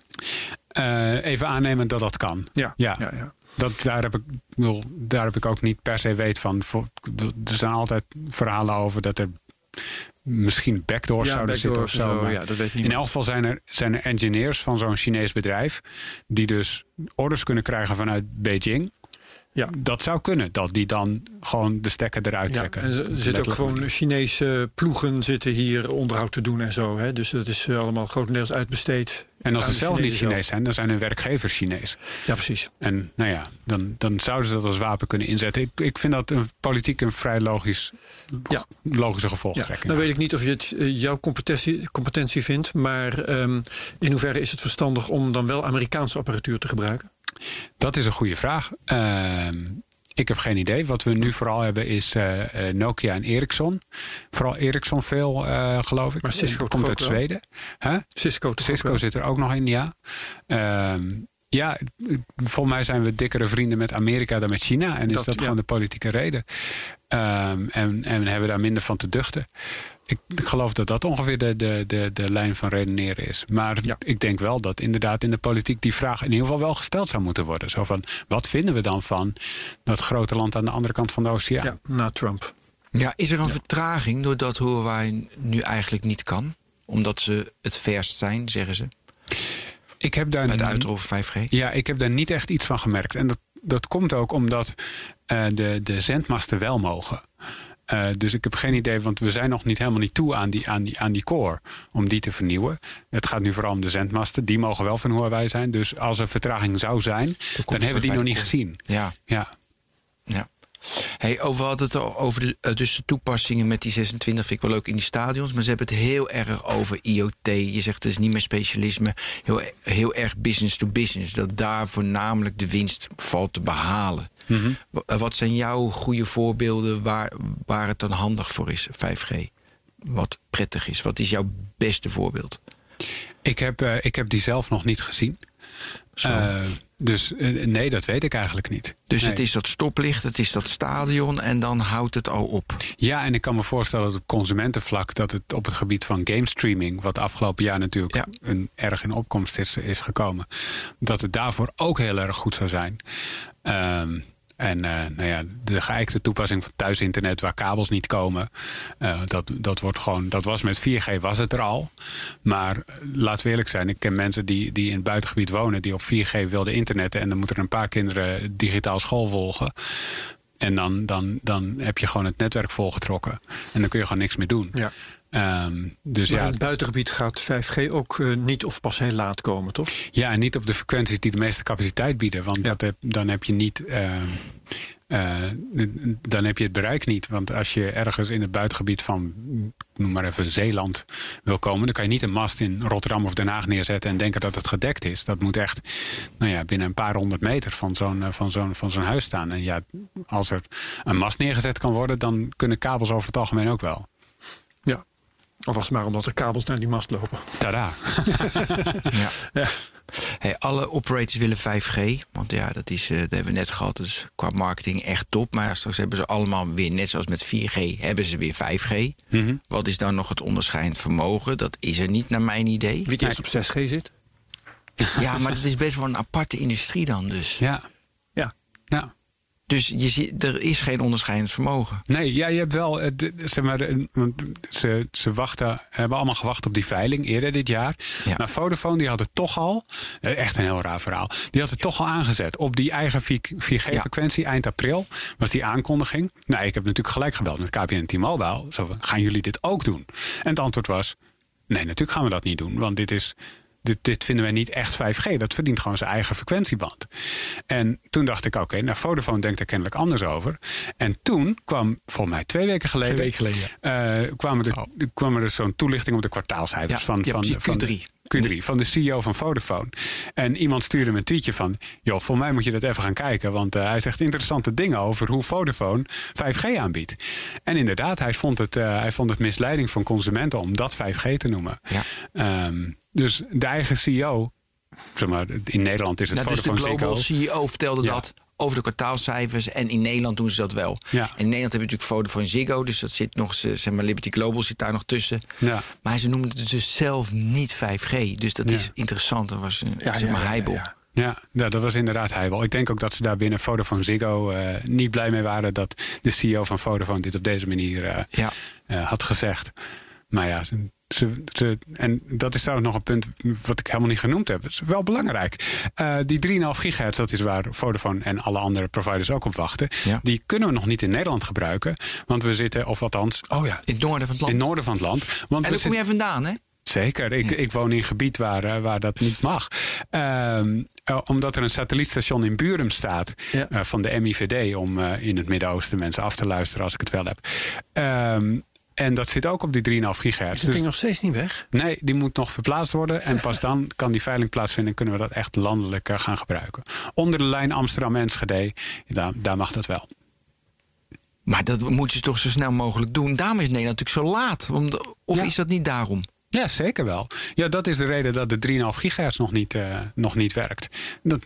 Eh, even aannemen dat dat kan. Ja, ja. ja, ja. Dat, daar, heb ik, daar heb ik ook niet per se weet van. Er zijn altijd verhalen over dat er misschien backdoors Ja, zouden zitten of zo. ja, dat weet in elk geval zijn er, zijn er engineers van zo'n Chinees bedrijf... die dus orders kunnen krijgen vanuit Beijing. Ja. Dat zou kunnen, dat die dan gewoon de stekker eruit Ja, trekken. en er zitten ook gewoon Chinese ploegen zitten hier onderhoud te doen en zo. Hè? Dus dat is eh, allemaal grotendeels uitbesteed. En als ze zelf niet Chinees zijn, dan zijn hun werkgevers Chinees. Ja, precies. En nou ja, dan, dan zouden ze dat als wapen kunnen inzetten. Ik, ik vind dat een politiek een vrij logisch, Ja. logische Ja, gevolgtrekking. dan weet ik niet of je het eh, jouw competentie, competentie vindt. Maar ehm, in hoeverre is het verstandig om dan wel Amerikaanse apparatuur te gebruiken? Dat is een goede vraag. Ehm, ik heb geen idee. Wat we nu vooral hebben is eh, eh, Nokia en Ericsson. Vooral Ericsson veel, eh, geloof ik. Maar Cisco komt uit? Zweden. Huh? Cisco, Cisco zit er ook nog in, ja. Ehm, ja, volgens mij zijn we dikkere vrienden met Amerika dan met China. En is Dat- ja. gewoon de politieke reden. Ehm, en, en hebben we daar minder van te duchten. Ik, ik geloof dat dat ongeveer de, de, de, de lijn van redeneren is. Maar Ja. ik denk wel dat inderdaad in de politiek die vraag in ieder geval wel gesteld zou moeten worden. Zo van, wat vinden we dan van dat grote land aan de andere kant van de oceaan? Ja, na Trump. Ja, is er een vertraging doordat Huawei nu eigenlijk niet kan? Omdat ze het verst zijn, zeggen ze, Ik heb daar bij de n- uitrol van 5G. Ja, ik heb daar niet echt iets van gemerkt. En dat, dat komt ook omdat eh, de, de zendmasten wel mogen. Eh, dus ik heb geen idee, want we zijn nog niet helemaal niet toe aan die, aan, die, aan die core. Om die te vernieuwen. Het gaat nu vooral om de zendmasten. Die mogen wel van Huawei zijn. Dus als er vertraging zou zijn, dan hebben we die nog niet gezien. Ja, Ja. ja. Hey, over hadden het al over de, eh, dus de toepassingen met die 26 vind ik wel leuk in die stadions. Maar ze hebben het heel erg over IoT. Je zegt het is niet meer specialisme. Heel, heel erg business to business. Dat daar voornamelijk de winst valt te behalen. Wa- eh, Wat zijn jouw goede voorbeelden waar, waar het dan handig voor is, 5G? Wat prettig is. Wat is jouw beste voorbeeld? Ik, heb, eh, ik heb die zelf nog niet gezien. Eh, dus nee, dat weet ik eigenlijk niet. Dus Nee. het is dat stoplicht, het is dat stadion en dan houdt het al op. Ja, en ik kan me voorstellen dat op consumentenvlak... dat het op het gebied van gamestreaming... wat afgelopen jaar natuurlijk Ja. een, erg in opkomst is, is gekomen... dat het daarvoor ook heel erg goed zou zijn. Ehm, en eh, nou ja, de geëikte toepassing van thuisinternet waar kabels niet komen... eh, dat, dat, wordt gewoon, dat was met 4G was het er al. Maar eh, laten we eerlijk zijn, ik ken mensen die, die in het buitengebied wonen... die op 4G wilden internetten... en dan moeten er een paar kinderen digitaal school volgen... En dan, dan, dan heb je gewoon het netwerk volgetrokken. En dan kun je gewoon niks meer doen. Ja. Ehm, dus Maar ja, in het buitengebied gaat 5G ook eh, niet of pas heel laat komen, toch? ja, en niet op de frequenties die de meeste capaciteit bieden. Want dat heb, dan heb je niet. ehm, eh, dan heb je het bereik niet. Want als je ergens in het buitengebied van, noem maar even Zeeland wil komen, dan kan je niet een mast in Rotterdam of Den Haag neerzetten en denken dat het gedekt is. Dat moet echt nou ja, binnen een paar honderd meter van zo'n eh, van zo'n van zo'n huis staan. En ja, als er een mast neergezet kan worden, dan kunnen kabels over het algemeen ook wel. Of was het maar omdat er kabels naar die mast lopen. Tada. Ja. Ja. Hey, alle operators willen 5G. Want ja, dat, is, eh, dat hebben we net gehad. Dat is qua marketing echt top. Maar straks hebben ze allemaal weer, net zoals met 4G, hebben ze weer 5G. Mhm. Wat is dan nog het onderscheidend vermogen? Dat is er niet naar mijn idee. Wie eerst op 6G zit. Ja, maar dat is best wel een aparte industrie dan dus. Ja. Ja. Ja. Dus je ziet, er is geen onderscheidend vermogen. Nee, ja, je hebt wel. eh, Zeg maar, ze, ze wachten, hebben allemaal gewacht op die veiling eerder dit jaar. Ja. Maar Vodafone die had het toch al. eh, Echt een heel raar verhaal. Die had het toch al aangezet op die eigen 4G-frequentie. Eind april was die aankondiging. Nou, ik heb natuurlijk gelijk gebeld met KPN T-Mobile. Gaan jullie dit ook doen? En het antwoord was: nee, natuurlijk gaan we dat niet doen. Want dit is. Dit, dit vinden wij niet echt 5G. Dat verdient gewoon zijn eigen frequentieband. En toen dacht ik, oké, nou Vodafone denkt er kennelijk anders over. En toen kwam, volgens mij twee weken geleden... Twee weken geleden, eh, kwamen er, kwam er dus zo'n toelichting op de kwartaalcijfers Ja, van, ja, van, van Q3. Q3 van de CEO van Vodafone. En iemand stuurde me een tweetje van... joh, voor mij moet je dat even gaan kijken... want eh, hij zegt interessante dingen over hoe Vodafone 5G aanbiedt. En inderdaad, hij vond het, eh, hij vond het misleiding van consumenten... om dat 5G te noemen. Ja. Ehm, dus de eigen CEO... Zeg maar, in Nederland is het Nou, dus de Vodafone Global. CEO vertelde Ja. dat over de kwartaalcijfers. En in Nederland doen ze dat wel. Ja. In Nederland heb je natuurlijk Vodafone Ziggo. Dus dat zit nog, ze- zeg maar, Liberty Global zit daar nog tussen. Ja. Maar ze noemen het dus zelf niet 5G. Dus dat Ja. is interessant. Dat was een Ja, zeg maar ja, heibel. ja. Ja, ja, dat was inderdaad hij wel. Ik denk ook dat ze daar binnen Vodafone Ziggo eh, niet blij mee waren dat de CEO van Vodafone dit op deze manier eh, Ja. eh, had gezegd. Maar ja, ze, ze, ze- en dat is trouwens nog een punt wat ik helemaal niet genoemd heb. Dat is wel belangrijk. Eh, die 3,5 gigahertz, dat is waar Vodafone en alle andere providers ook op wachten. Ja. Die kunnen we nog niet in Nederland gebruiken. Want we zitten, of althans, Oh ja. In het noorden van het land. in het noorden van het land. Want en daar kom jij vandaan, hè? Zeker. Ik, ik woon in een gebied waar, eh, waar dat niet mag. Ehm, eh, omdat er een satellietstation in Burum staat Ja. van de MIVD... om in het Midden-Oosten mensen af te luisteren als ik het wel heb. En dat zit ook op die 3,5 gigahertz. Is dat Dus- ding nog steeds niet weg? nee, die moet nog verplaatst worden. En pas dan kan die veiling plaatsvinden... en kunnen we dat echt landelijk eh, gaan gebruiken. Onder de lijn Amsterdam-Enschede, daar, daar mag dat wel. Maar dat moet je toch zo snel mogelijk doen. Daarom is Nederland natuurlijk zo laat. Om- Of Ja. is dat niet daarom? Ja, zeker wel. Ja, dat is de reden dat de 3,5 gigahertz nog niet, eh, nog niet werkt. Dat,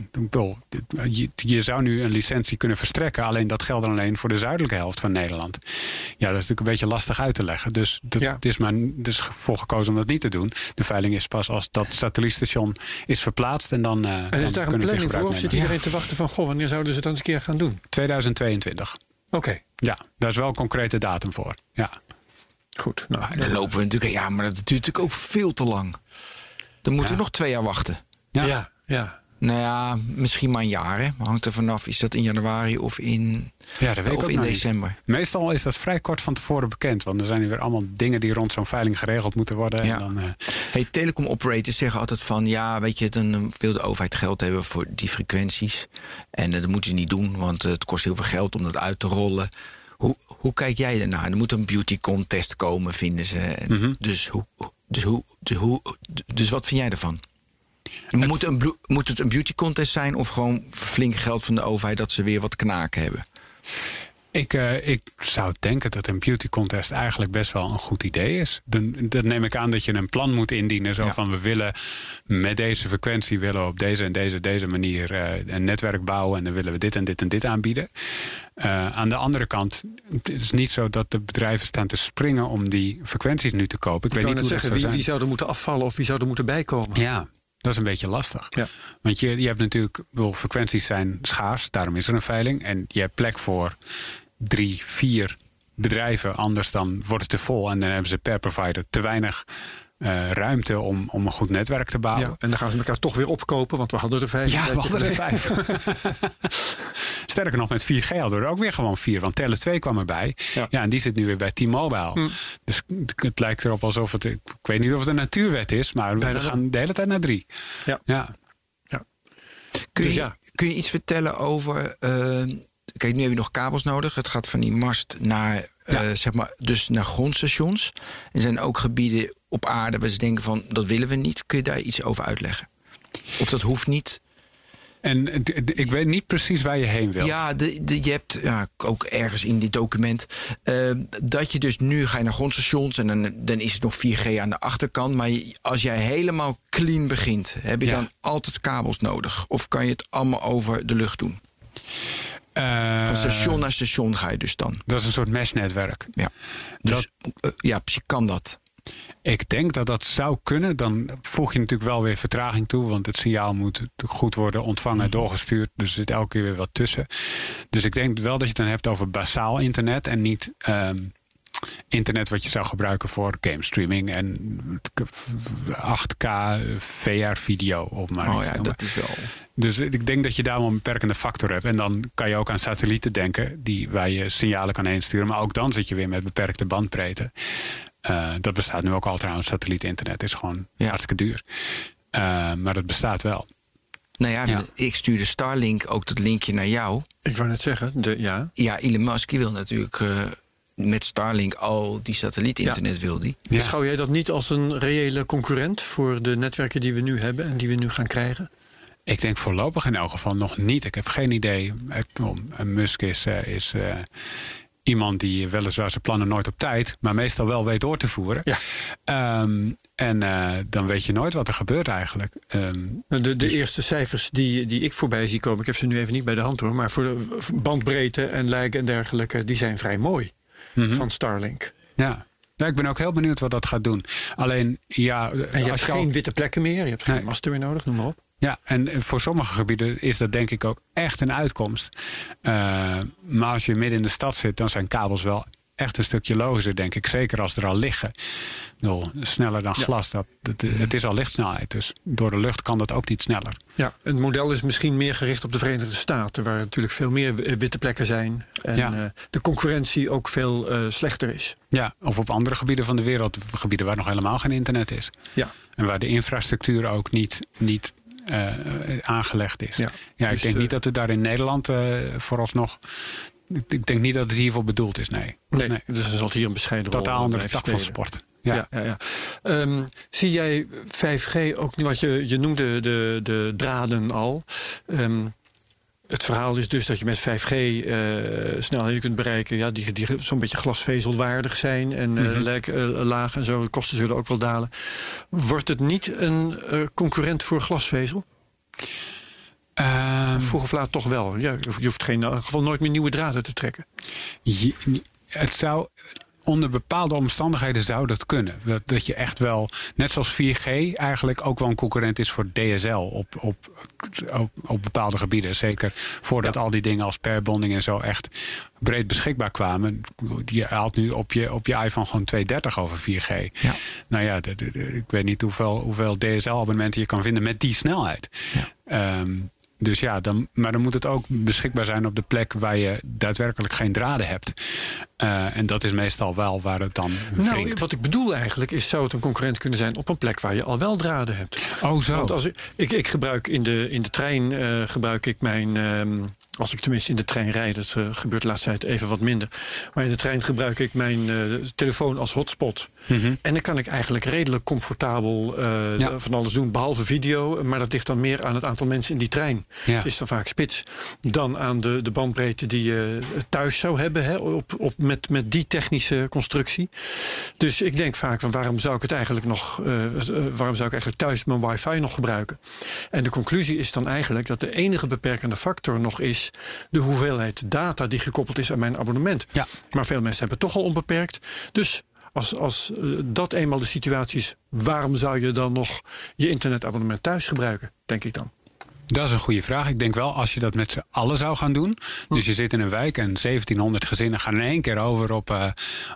dit- je, je zou nu een licentie kunnen verstrekken, alleen dat geldt dan alleen voor de zuidelijke helft van Nederland. Ja, dat is natuurlijk een beetje lastig uit te leggen. Dus dat Ja. het is maar dus voor gekozen om dat niet te doen. De veiling is pas als dat satellietstation is verplaatst en dan. eh, En dan is daar een het planning voor? Of zit iedereen te wachten van... goh, wanneer zouden ze dat eens een keer gaan doen? 2022. Oké, Ja, daar is wel een concrete datum voor. Ja. Goed. Nou, Maar dan lopen we natuurlijk... Ja, maar dat duurt natuurlijk ook veel te lang. Dan moeten we nog twee jaar wachten. Ja. ja, ja. Nou ja, misschien maar een jaar. Hè. Hangt er vanaf. Is dat in januari of in, Ja, dat weet ik of ook in niet. december? Meestal is dat vrij kort van tevoren bekend. Want er zijn weer allemaal dingen die rond zo'n veiling geregeld moeten worden. Ja. En dan, eh, Hey, telecom operators zeggen altijd van... ja, weet je, dan eh, wil de overheid geld hebben voor die frequenties. En eh, dat moeten ze niet doen, want eh, het kost heel veel geld om dat uit te rollen. Hoe, hoe kijk jij ernaar? Er moet een beauty contest komen, vinden ze. Mhm. dus, hoe, dus, hoe, dus, hoe, dus wat vind jij ervan? Moet, een, moet het een beauty contest zijn of gewoon flink geld van de overheid dat ze weer wat knaken hebben? Ik, eh, ik zou denken dat een beauty contest eigenlijk best wel een goed idee is. Dan, dan neem ik aan dat je een plan moet indienen. Zo Ja. van we willen met deze frequentie willen op deze en deze, deze manier eh, een netwerk bouwen. En dan willen we dit en dit en dit aanbieden. Eh, aan de andere kant, het is niet zo dat de bedrijven staan te springen om die frequenties nu te kopen. Ik, Ik weet niet hoe zeggen, dat wie, zou wie zijn. zou er moeten afvallen of wie zou er moeten bijkomen? Ja, dat is een beetje lastig. Ja. Want je, je hebt natuurlijk, bedoel, frequenties zijn schaars, daarom is er een veiling. En je hebt plek voor drie, vier bedrijven, anders dan wordt het te vol. En dan hebben ze per provider te weinig eh, ruimte om, om een goed netwerk te bouwen. Ja, en dan gaan ze elkaar toch weer opkopen, want we hadden er vijf. Ja, we hadden er vijf. Sterker nog, met 4G hadden we er ook weer gewoon vier. Want Tele 2 kwam erbij. Ja. Ja. en die zit nu weer bij T-Mobile. Dus het lijkt erop alsof het... Ik weet niet of het een natuurwet is, maar Bijna we gaan de hele tijd naar drie. Ja. Ja. Kun, Dus je, ja. kun je iets vertellen over. eh, kijk, nu heb je nog kabels nodig. Het gaat van die mast naar. eh, zeg maar, dus naar grondstations. Er zijn ook gebieden op aarde waar ze denken van dat willen we niet. Kun je daar iets over uitleggen? Of dat hoeft niet. En ik weet niet precies waar je heen wilt. Ja, de, de, je hebt ja, ook ergens in dit document eh, dat je dus nu ga je naar grondstations en dan, dan is het nog 4G aan de achterkant. Maar als jij helemaal clean begint, heb je Ja. dan altijd kabels nodig? Of kan je het allemaal over de lucht doen? Eh, Van station naar station ga je dus dan. Dat is een soort meshnetwerk. Ja. Dus, eh, ja, precies, kan dat. Ik denk dat dat zou kunnen. Dan voeg je natuurlijk wel weer vertraging toe. Want het signaal moet goed worden ontvangen en doorgestuurd. Dus er zit elke keer weer wat tussen. Dus ik denk wel dat je het dan hebt over basaal internet. En niet ehm, internet wat je zou gebruiken voor game streaming. En 8K VR-video. Of maar Oh iets ja, dat is wel. Dus ik denk dat je daar wel een beperkende factor hebt. En dan kan je ook aan satellieten denken, die, waar je signalen kan heen sturen. Maar ook dan zit je weer met beperkte bandbreedte. Eh, dat bestaat nu ook al trouwens. Satellietinternet is gewoon Ja. hartstikke duur. Eh, maar dat bestaat wel. Nou ja, Ja. ik stuurde Starlink ook dat linkje naar jou. Ik wou net zeggen, de, ja. Ja, Elon Musk wil natuurlijk eh, met Starlink al die satellietinternet wil die. Ja. Beschouw jij dat niet als een reële concurrent voor de netwerken die we nu hebben en die we nu gaan krijgen? Ik denk voorlopig in elk geval nog niet. Ik heb geen idee. Musk is, eh, is eh, iemand die weliswaar zijn plannen nooit op tijd, maar meestal wel weet door te voeren. Ja. Ehm, en eh, dan weet je nooit wat er gebeurt eigenlijk. Ehm, Nou, De, de eerste cijfers die, die ik voorbij zie komen, ik heb ze nu even niet bij de hand hoor, maar voor de bandbreedte en lijken en dergelijke, die zijn vrij mooi mhm. van Starlink. Ja. ja, ik ben ook heel benieuwd wat dat gaat doen. Alleen, ja, En je als hebt je al- geen witte plekken meer, je hebt geen Nee. masten meer nodig, noem maar op. Ja, en voor sommige gebieden is dat denk ik ook echt een uitkomst. Eh, maar als je midden in de stad zit, dan zijn kabels wel echt een stukje logischer, denk ik. Zeker als er al liggen. Ik bedoel, sneller dan Ja. glas. Dat, dat, het is al lichtsnelheid, dus door de lucht kan dat ook niet sneller. Ja, het model is misschien meer gericht op de Verenigde Staten, waar natuurlijk veel meer wi- witte plekken zijn en Ja. eh, de concurrentie ook veel eh, slechter is. Ja, of op andere gebieden van de wereld, gebieden waar nog helemaal geen internet is. Ja. En waar de infrastructuur ook niet, niet eh, aangelegd is. Ja, Ja, dus, ik denk niet dat we daar in Nederland eh, vooralsnog. Ik, denk niet dat het hiervoor bedoeld is, nee. Nee, dus er zal hier een bescheiden rol Totaal andere tak van sport. Ja. Ja. Ja, ja, Ehm, zie jij 5G ook, wat je, je noemde de, de draden al. Ehm, het verhaal is dus dat je met 5G eh, snelheden kunt bereiken ja, die, die zo'n beetje glasvezelwaardig zijn en eh, Mhm. lek- eh, laag en zo. De kosten zullen ook wel dalen. Wordt het niet een concurrent voor glasvezel? Ehm, Vroeg of laat toch wel. Ja, je hoeft- geen, in ieder geval nooit meer nieuwe draden te trekken. je- het zou. Onder bepaalde omstandigheden zou dat kunnen. Dat, dat je echt wel, net zoals 4G, eigenlijk ook wel een concurrent is voor DSL op, op, op, op bepaalde gebieden. Zeker voordat al die dingen als perbonding en zo echt breed beschikbaar kwamen. Je haalt nu op je, op je iPhone gewoon 230 over 4G. Ja. Nou ja, de- de- de- ik weet niet hoeveel, hoeveel DSL-abonnementen je kan vinden met die snelheid. Ehm, dus ja, dan, maar dan moet het ook beschikbaar zijn op de plek waar je daadwerkelijk geen draden hebt. Eh, en dat is meestal wel waar het dan Nou, wringt. wat ik bedoel eigenlijk is, zou het een concurrent kunnen zijn op een plek waar je al wel draden hebt? oh, zo. Want als ik, ik, ik gebruik in de, in de trein eh, gebruik ik mijn. ehm, als ik tenminste in de trein rijd, dat eh, gebeurt de laatste tijd even wat minder. Maar in de trein gebruik ik mijn eh, telefoon als hotspot. Mhm. En dan kan ik eigenlijk redelijk comfortabel eh, Ja. van alles doen, behalve video. Maar dat ligt dan meer aan het aantal mensen in die trein. Ja. Het is dan vaak spits. Dan aan de, de bandbreedte die je thuis zou hebben hè, op, op, met, met die technische constructie. Dus ik denk vaak van waarom zou ik het eigenlijk nog, waarom zou ik eigenlijk thuis mijn wifi nog gebruiken? En de conclusie is dan eigenlijk dat de enige beperkende factor nog is de hoeveelheid data die gekoppeld is aan mijn abonnement. Ja. Maar veel mensen hebben toch al onbeperkt. Dus als, als eh, dat eenmaal de situatie is, waarom zou je dan nog je internetabonnement thuis gebruiken? Denk ik dan. Dat is een goede vraag. Ik denk wel als je dat met z'n allen zou gaan doen. Dus je zit in een wijk en 1700 gezinnen gaan in één keer over op, eh,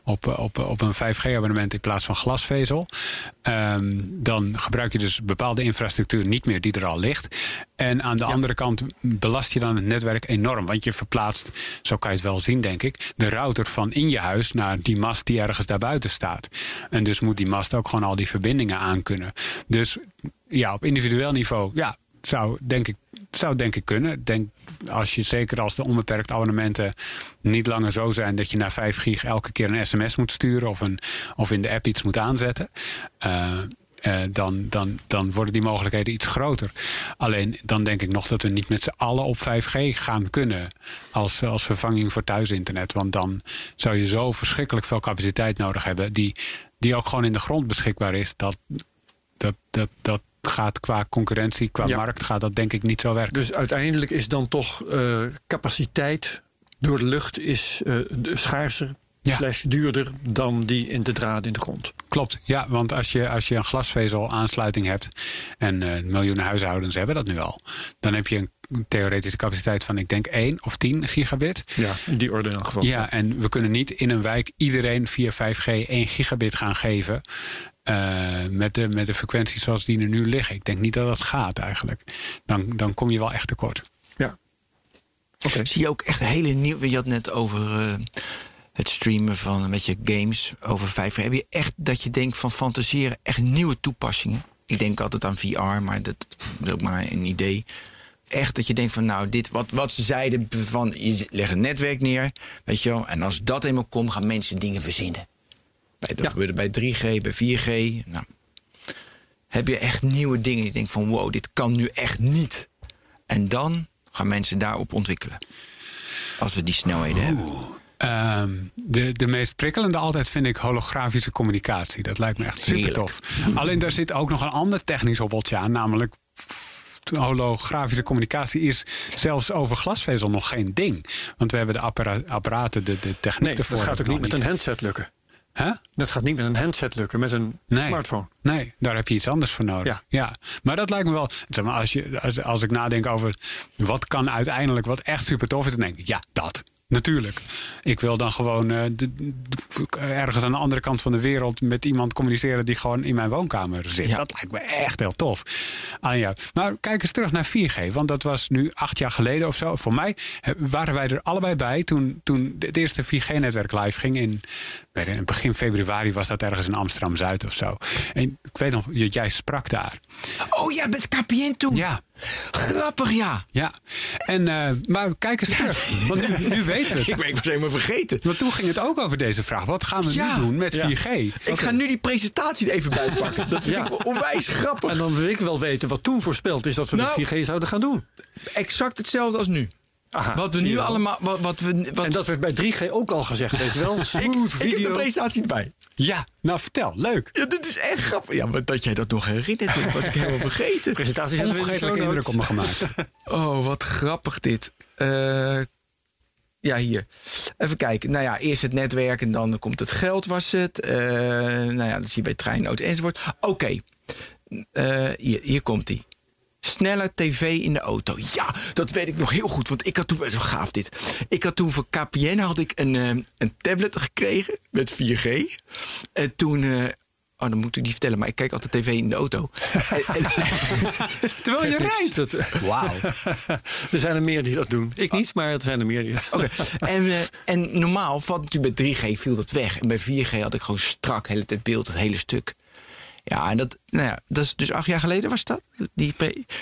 op, eh, op, op een 5G-abonnement in plaats van glasvezel. Ehm, dan gebruik je dus bepaalde infrastructuur niet meer die er al ligt. En aan de andere kant belast je dan het netwerk enorm. Want je verplaatst, zo kan je het wel zien, denk ik, de router van in je huis naar die mast die ergens daarbuiten staat. En dus moet die mast ook gewoon al die verbindingen aankunnen. Dus ja, op individueel niveau, ja, zou denk ik, zou denk ik kunnen. Denk, als je, zeker als de onbeperkt abonnementen niet langer zo zijn dat je naar 5 gig elke keer een sms moet sturen of, een, of in de app iets moet aanzetten. eh, eh, dan, dan, dan worden die mogelijkheden iets groter. Alleen dan denk ik nog dat we niet met z'n allen op 5G gaan kunnen als, als vervanging voor thuisinternet. Want dan zou je zo verschrikkelijk veel capaciteit nodig hebben, die, die ook gewoon in de grond beschikbaar is. Dat, dat, dat, dat gaat qua concurrentie, qua Ja. markt, gaat dat denk ik niet zo werken. Dus uiteindelijk is dan toch eh, capaciteit door de lucht is, eh, schaarser Ja. Slash duurder dan die in de draad in de grond. Klopt, ja, want als je, als je een glasvezel aansluiting hebt, en eh, miljoenen huishoudens hebben dat nu al, dan heb je een theoretische capaciteit van, ik denk, 1 of 10 gigabit. Ja, in die orde in elk geval. Ja, en we kunnen niet in een wijk iedereen via 5G 1 gigabit gaan geven. Eh, met, de, met de frequenties zoals die er nu liggen. Ik denk niet dat dat gaat eigenlijk. Dan, dan kom je wel echt tekort. Ja. Oké. Zie je ook echt hele nieuwe. Je had net over eh, het streamen van een beetje games over 5G. Heb je echt dat je denkt van fantaseren, echt nieuwe toepassingen? Ik denk altijd aan VR, maar dat is ook maar een idee. Echt dat je denkt van nou, dit wat, wat ze zeiden van je legt een netwerk neer, weet je wel. En als dat eenmaal komt, gaan mensen dingen verzinnen. Bij- Dat Ja. gebeurde bij 3G, bij 4G. Nou, heb je echt nieuwe dingen. Je denkt van wow, dit kan nu echt niet. En dan gaan mensen daarop ontwikkelen. Als we die snelheden hebben. Ehm, de, de meest prikkelende altijd vind ik holografische communicatie. Dat lijkt me echt super tof. Alleen daar zit ook nog een ander technisch hobbeltje aan. Namelijk holografische communicatie is zelfs over glasvezel nog geen ding. Want we hebben de appara- apparaten, de, de techniek Nee, ervoor. dat gaat ook niet met een handset lukken. Dat gaat niet met een handset lukken, met een Nee. smartphone. Nee, daar heb je iets anders voor nodig. Ja. Maar dat lijkt me wel. Zeg maar, als, je, als, als ik nadenk over wat kan uiteindelijk wat echt super tof is, dan denk ik, ja, dat. Natuurlijk. Ik wil dan gewoon eh, de- de- ergens aan de andere kant van de wereld met iemand communiceren die gewoon in mijn woonkamer zit. Ja. Dat lijkt me echt heel tof. Alleen ja. Maar kijk eens terug naar 4G. Want dat was nu acht jaar geleden of zo. Voor mij waren wij er allebei bij toen, toen het eerste 4G-netwerk live ging. In, in begin februari was dat ergens in Amsterdam Zuid of zo. En ik weet nog, jij sprak daar. Oh ja, met KPN toen. Ja. Grappig, ja. Ja, en, eh, maar kijk eens terug. Want nu, nu weten we Ik, het. ben- ik was helemaal vergeten. Want toen ging het ook over deze vraag. Wat gaan we Ja. nu doen met Ja. 4G? Ik ga nu die presentatie er even bij pakken. Dat vind Ja. ik onwijs grappig. En dan wil ik wel weten wat toen voorspeld is dat we Nou, met 4G zouden gaan doen. Exact hetzelfde als nu. Aha, wat we nu wel. allemaal. Wat, wat we, wat, En dat werd bij 3G ook al gezegd. Weet je wel, ik, smooth ik heb de video. presentatie erbij. Ja, nou vertel. Leuk. Ja, dit is echt grappig. Ja, maar dat jij dat nog herinnert, dat was ik helemaal vergeten. presentatie Onvergetelijke notes. indruk op me gemaakt. Oh, wat grappig dit. Eh, ja, hier. Even kijken. Nou ja, eerst het netwerk en dan komt het geld, was het. Eh, nou ja, dat zie je bij treinauto enzovoort. Oké, Eh, hier, hier komt hij. Sneller tv in de auto. Ja, dat weet ik nog heel goed. Want ik had toen, zo gaaf dit. Ik had toen voor KPN had ik een, eh, een tablet gekregen met 4G. En toen, eh, oh dan moet ik die vertellen. Maar ik kijk altijd tv in de auto. Terwijl je rijdt. Wauw. er zijn er meer die dat doen. Ik niet, maar er zijn er meer die dat en, eh, en normaal valt natuurlijk bij 3G viel dat weg. En bij 4G had ik gewoon strak hele tijd beeld, het hele stuk. Ja, en dat, nou ja, dat is dus acht jaar geleden was dat. Die,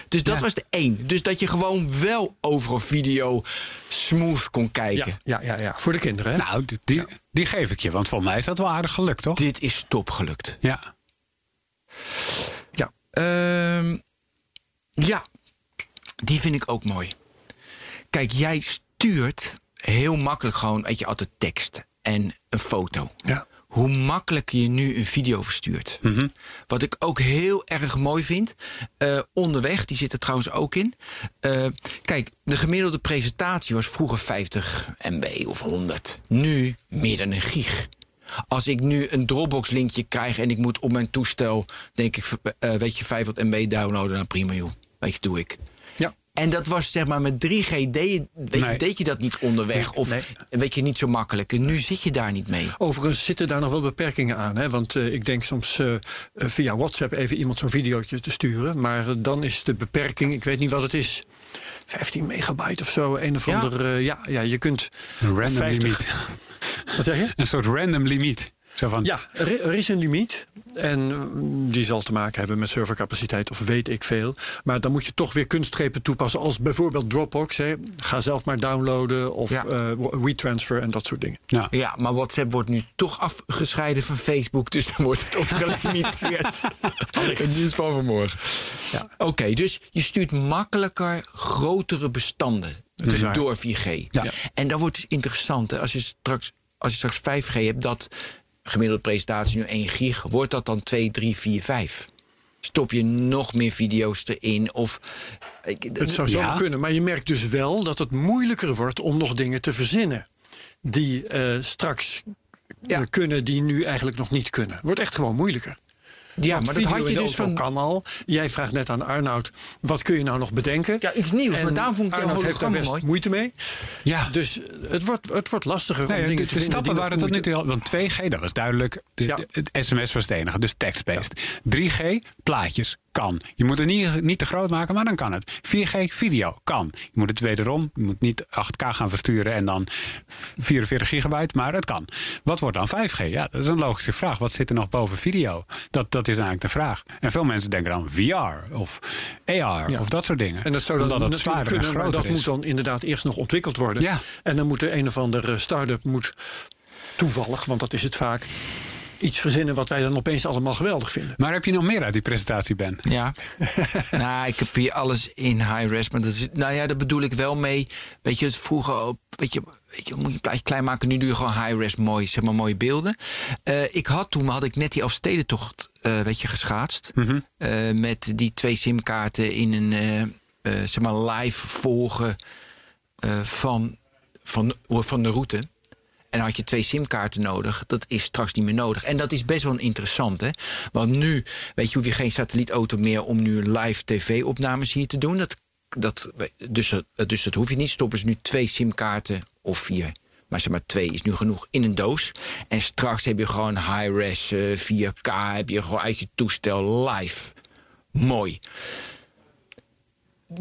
dus dat Ja. was de één. Dus dat je gewoon wel overal video smooth kon kijken. Ja, ja, ja, ja. Voor de kinderen, hè? Nou, die- die, die geef ik je. Want volgens mij is dat wel aardig gelukt, toch? Dit is top gelukt. Ja. Ja. Ehm, ja, die vind ik ook mooi. Kijk, jij stuurt heel makkelijk gewoon, weet je, altijd tekst en een foto. Ja. Hoe makkelijk je nu een video verstuurt. Wat ik ook heel erg mooi vind. eh, onderweg, die zit er trouwens ook in. Eh, kijk, de gemiddelde presentatie was vroeger 50 MB of 100. Nu meer dan een gig. Als ik nu een Dropbox-linkje krijg en ik moet op mijn toestel, denk ik, eh, weet je, 500 MB downloaden, dan prima joh. Weet je, doe ik. En dat was zeg maar met 3G deed je, weet je, Nee. deed je dat niet onderweg. Of Nee. weet je, niet zo makkelijk. En nu zit je daar niet mee. Overigens zitten daar nog wel beperkingen aan. Hè? Want eh, ik denk soms eh, eh, via WhatsApp even iemand zo'n videootje te sturen. Maar dan is de beperking, ik weet niet wat het is. 15 megabyte of zo. Een of Ja. ander. eh, ja, ja, je kunt. Een random 50 limiet. Wat zeg je? Een soort random limiet. Zo van, Ja, er, er is een limiet. En mm, die zal te maken hebben met servercapaciteit of weet ik veel. Maar dan moet je toch weer kunststrepen toepassen. Als bijvoorbeeld Dropbox. Hè. Ga zelf maar downloaden. Of Ja. eh, WeTransfer en dat soort dingen. ja. Ja, maar WhatsApp wordt nu toch afgescheiden van Facebook. Dus dan wordt het ook gelimiteerd. Het is van vanmorgen. Ja. Oké, dus je stuurt makkelijker grotere bestanden is waar. door 4G. Ja. En dat wordt dus interessant. Hè? Als, je straks, als je straks 5G hebt, dat gemiddelde presentatie nu 1 gig, wordt dat dan 2, 3, 4, 5? Stop je nog meer video's erin? Of, Het zou zo Ja. kunnen. Maar je merkt dus wel dat het moeilijker wordt om nog dingen te verzinnen. Die eh, straks Ja. kunnen die nu eigenlijk nog niet kunnen. Wordt echt gewoon moeilijker. Ja, maar dat had je de dus van. kan al. Jij vraagt net aan Arnoud, wat kun je nou nog bedenken? Ja, iets nieuws, maar daarom vond ik Arnoud heeft daar best mooi. moeite mee. Ja. Dus het wordt, het wordt lastiger Nee, om de, dingen de te vinden stappen die waren tot nu toe al. Want 2G, dat was duidelijk. De, Ja. de- het sms was het enige, dus tekst-based. 3G, plaatjes, kan. Je moet het niet, niet te groot maken, maar dan kan het. 4G, video, kan. Je moet het wederom, je moet niet 8K gaan versturen en dan 44 gigabyte, maar het kan. Wat wordt dan 5G? Ja, dat is een logische vraag. Wat zit er nog boven video? Dat, dat is eigenlijk de vraag. En veel mensen denken dan VR of AR Ja. of dat soort dingen. En dat zou dan Omdat natuurlijk zwaarder en kunnen, groter dat is. moet dan inderdaad eerst nog ontwikkeld worden. Ja. En dan moet er een of andere start-up moet toevallig, want dat is het vaak, iets verzinnen wat wij dan opeens allemaal geweldig vinden. Maar heb je nog meer uit die presentatie, Ben? Ja. nou, ik heb hier alles in high res. Maar dat is, nou ja, daar bedoel ik wel mee. Weet je, het vroeger op. Weet je, weet je, moet je een plaatje klein maken. Nu doe je gewoon high res mooi, zeg maar, mooie beelden. Eh, ik had toen, had ik net die Afstedentocht, eh weet je, geschaatst. Eh, met die twee simkaarten in een, eh, eh, zeg maar, live volgen eh, van, van, van de route. En had je twee simkaarten nodig. Dat is straks niet meer nodig. En dat is best wel interessant, hè? Want nu, weet je, hoef je geen satellietauto meer om nu live tv-opnames hier te doen. Dat, dat, dus, dus dat hoef je niet. Stoppen ze nu twee simkaarten of vier. Maar zeg maar, twee is nu genoeg in een doos. En straks heb je gewoon high-res eh, 4K. Heb je gewoon uit je toestel live. Mooi.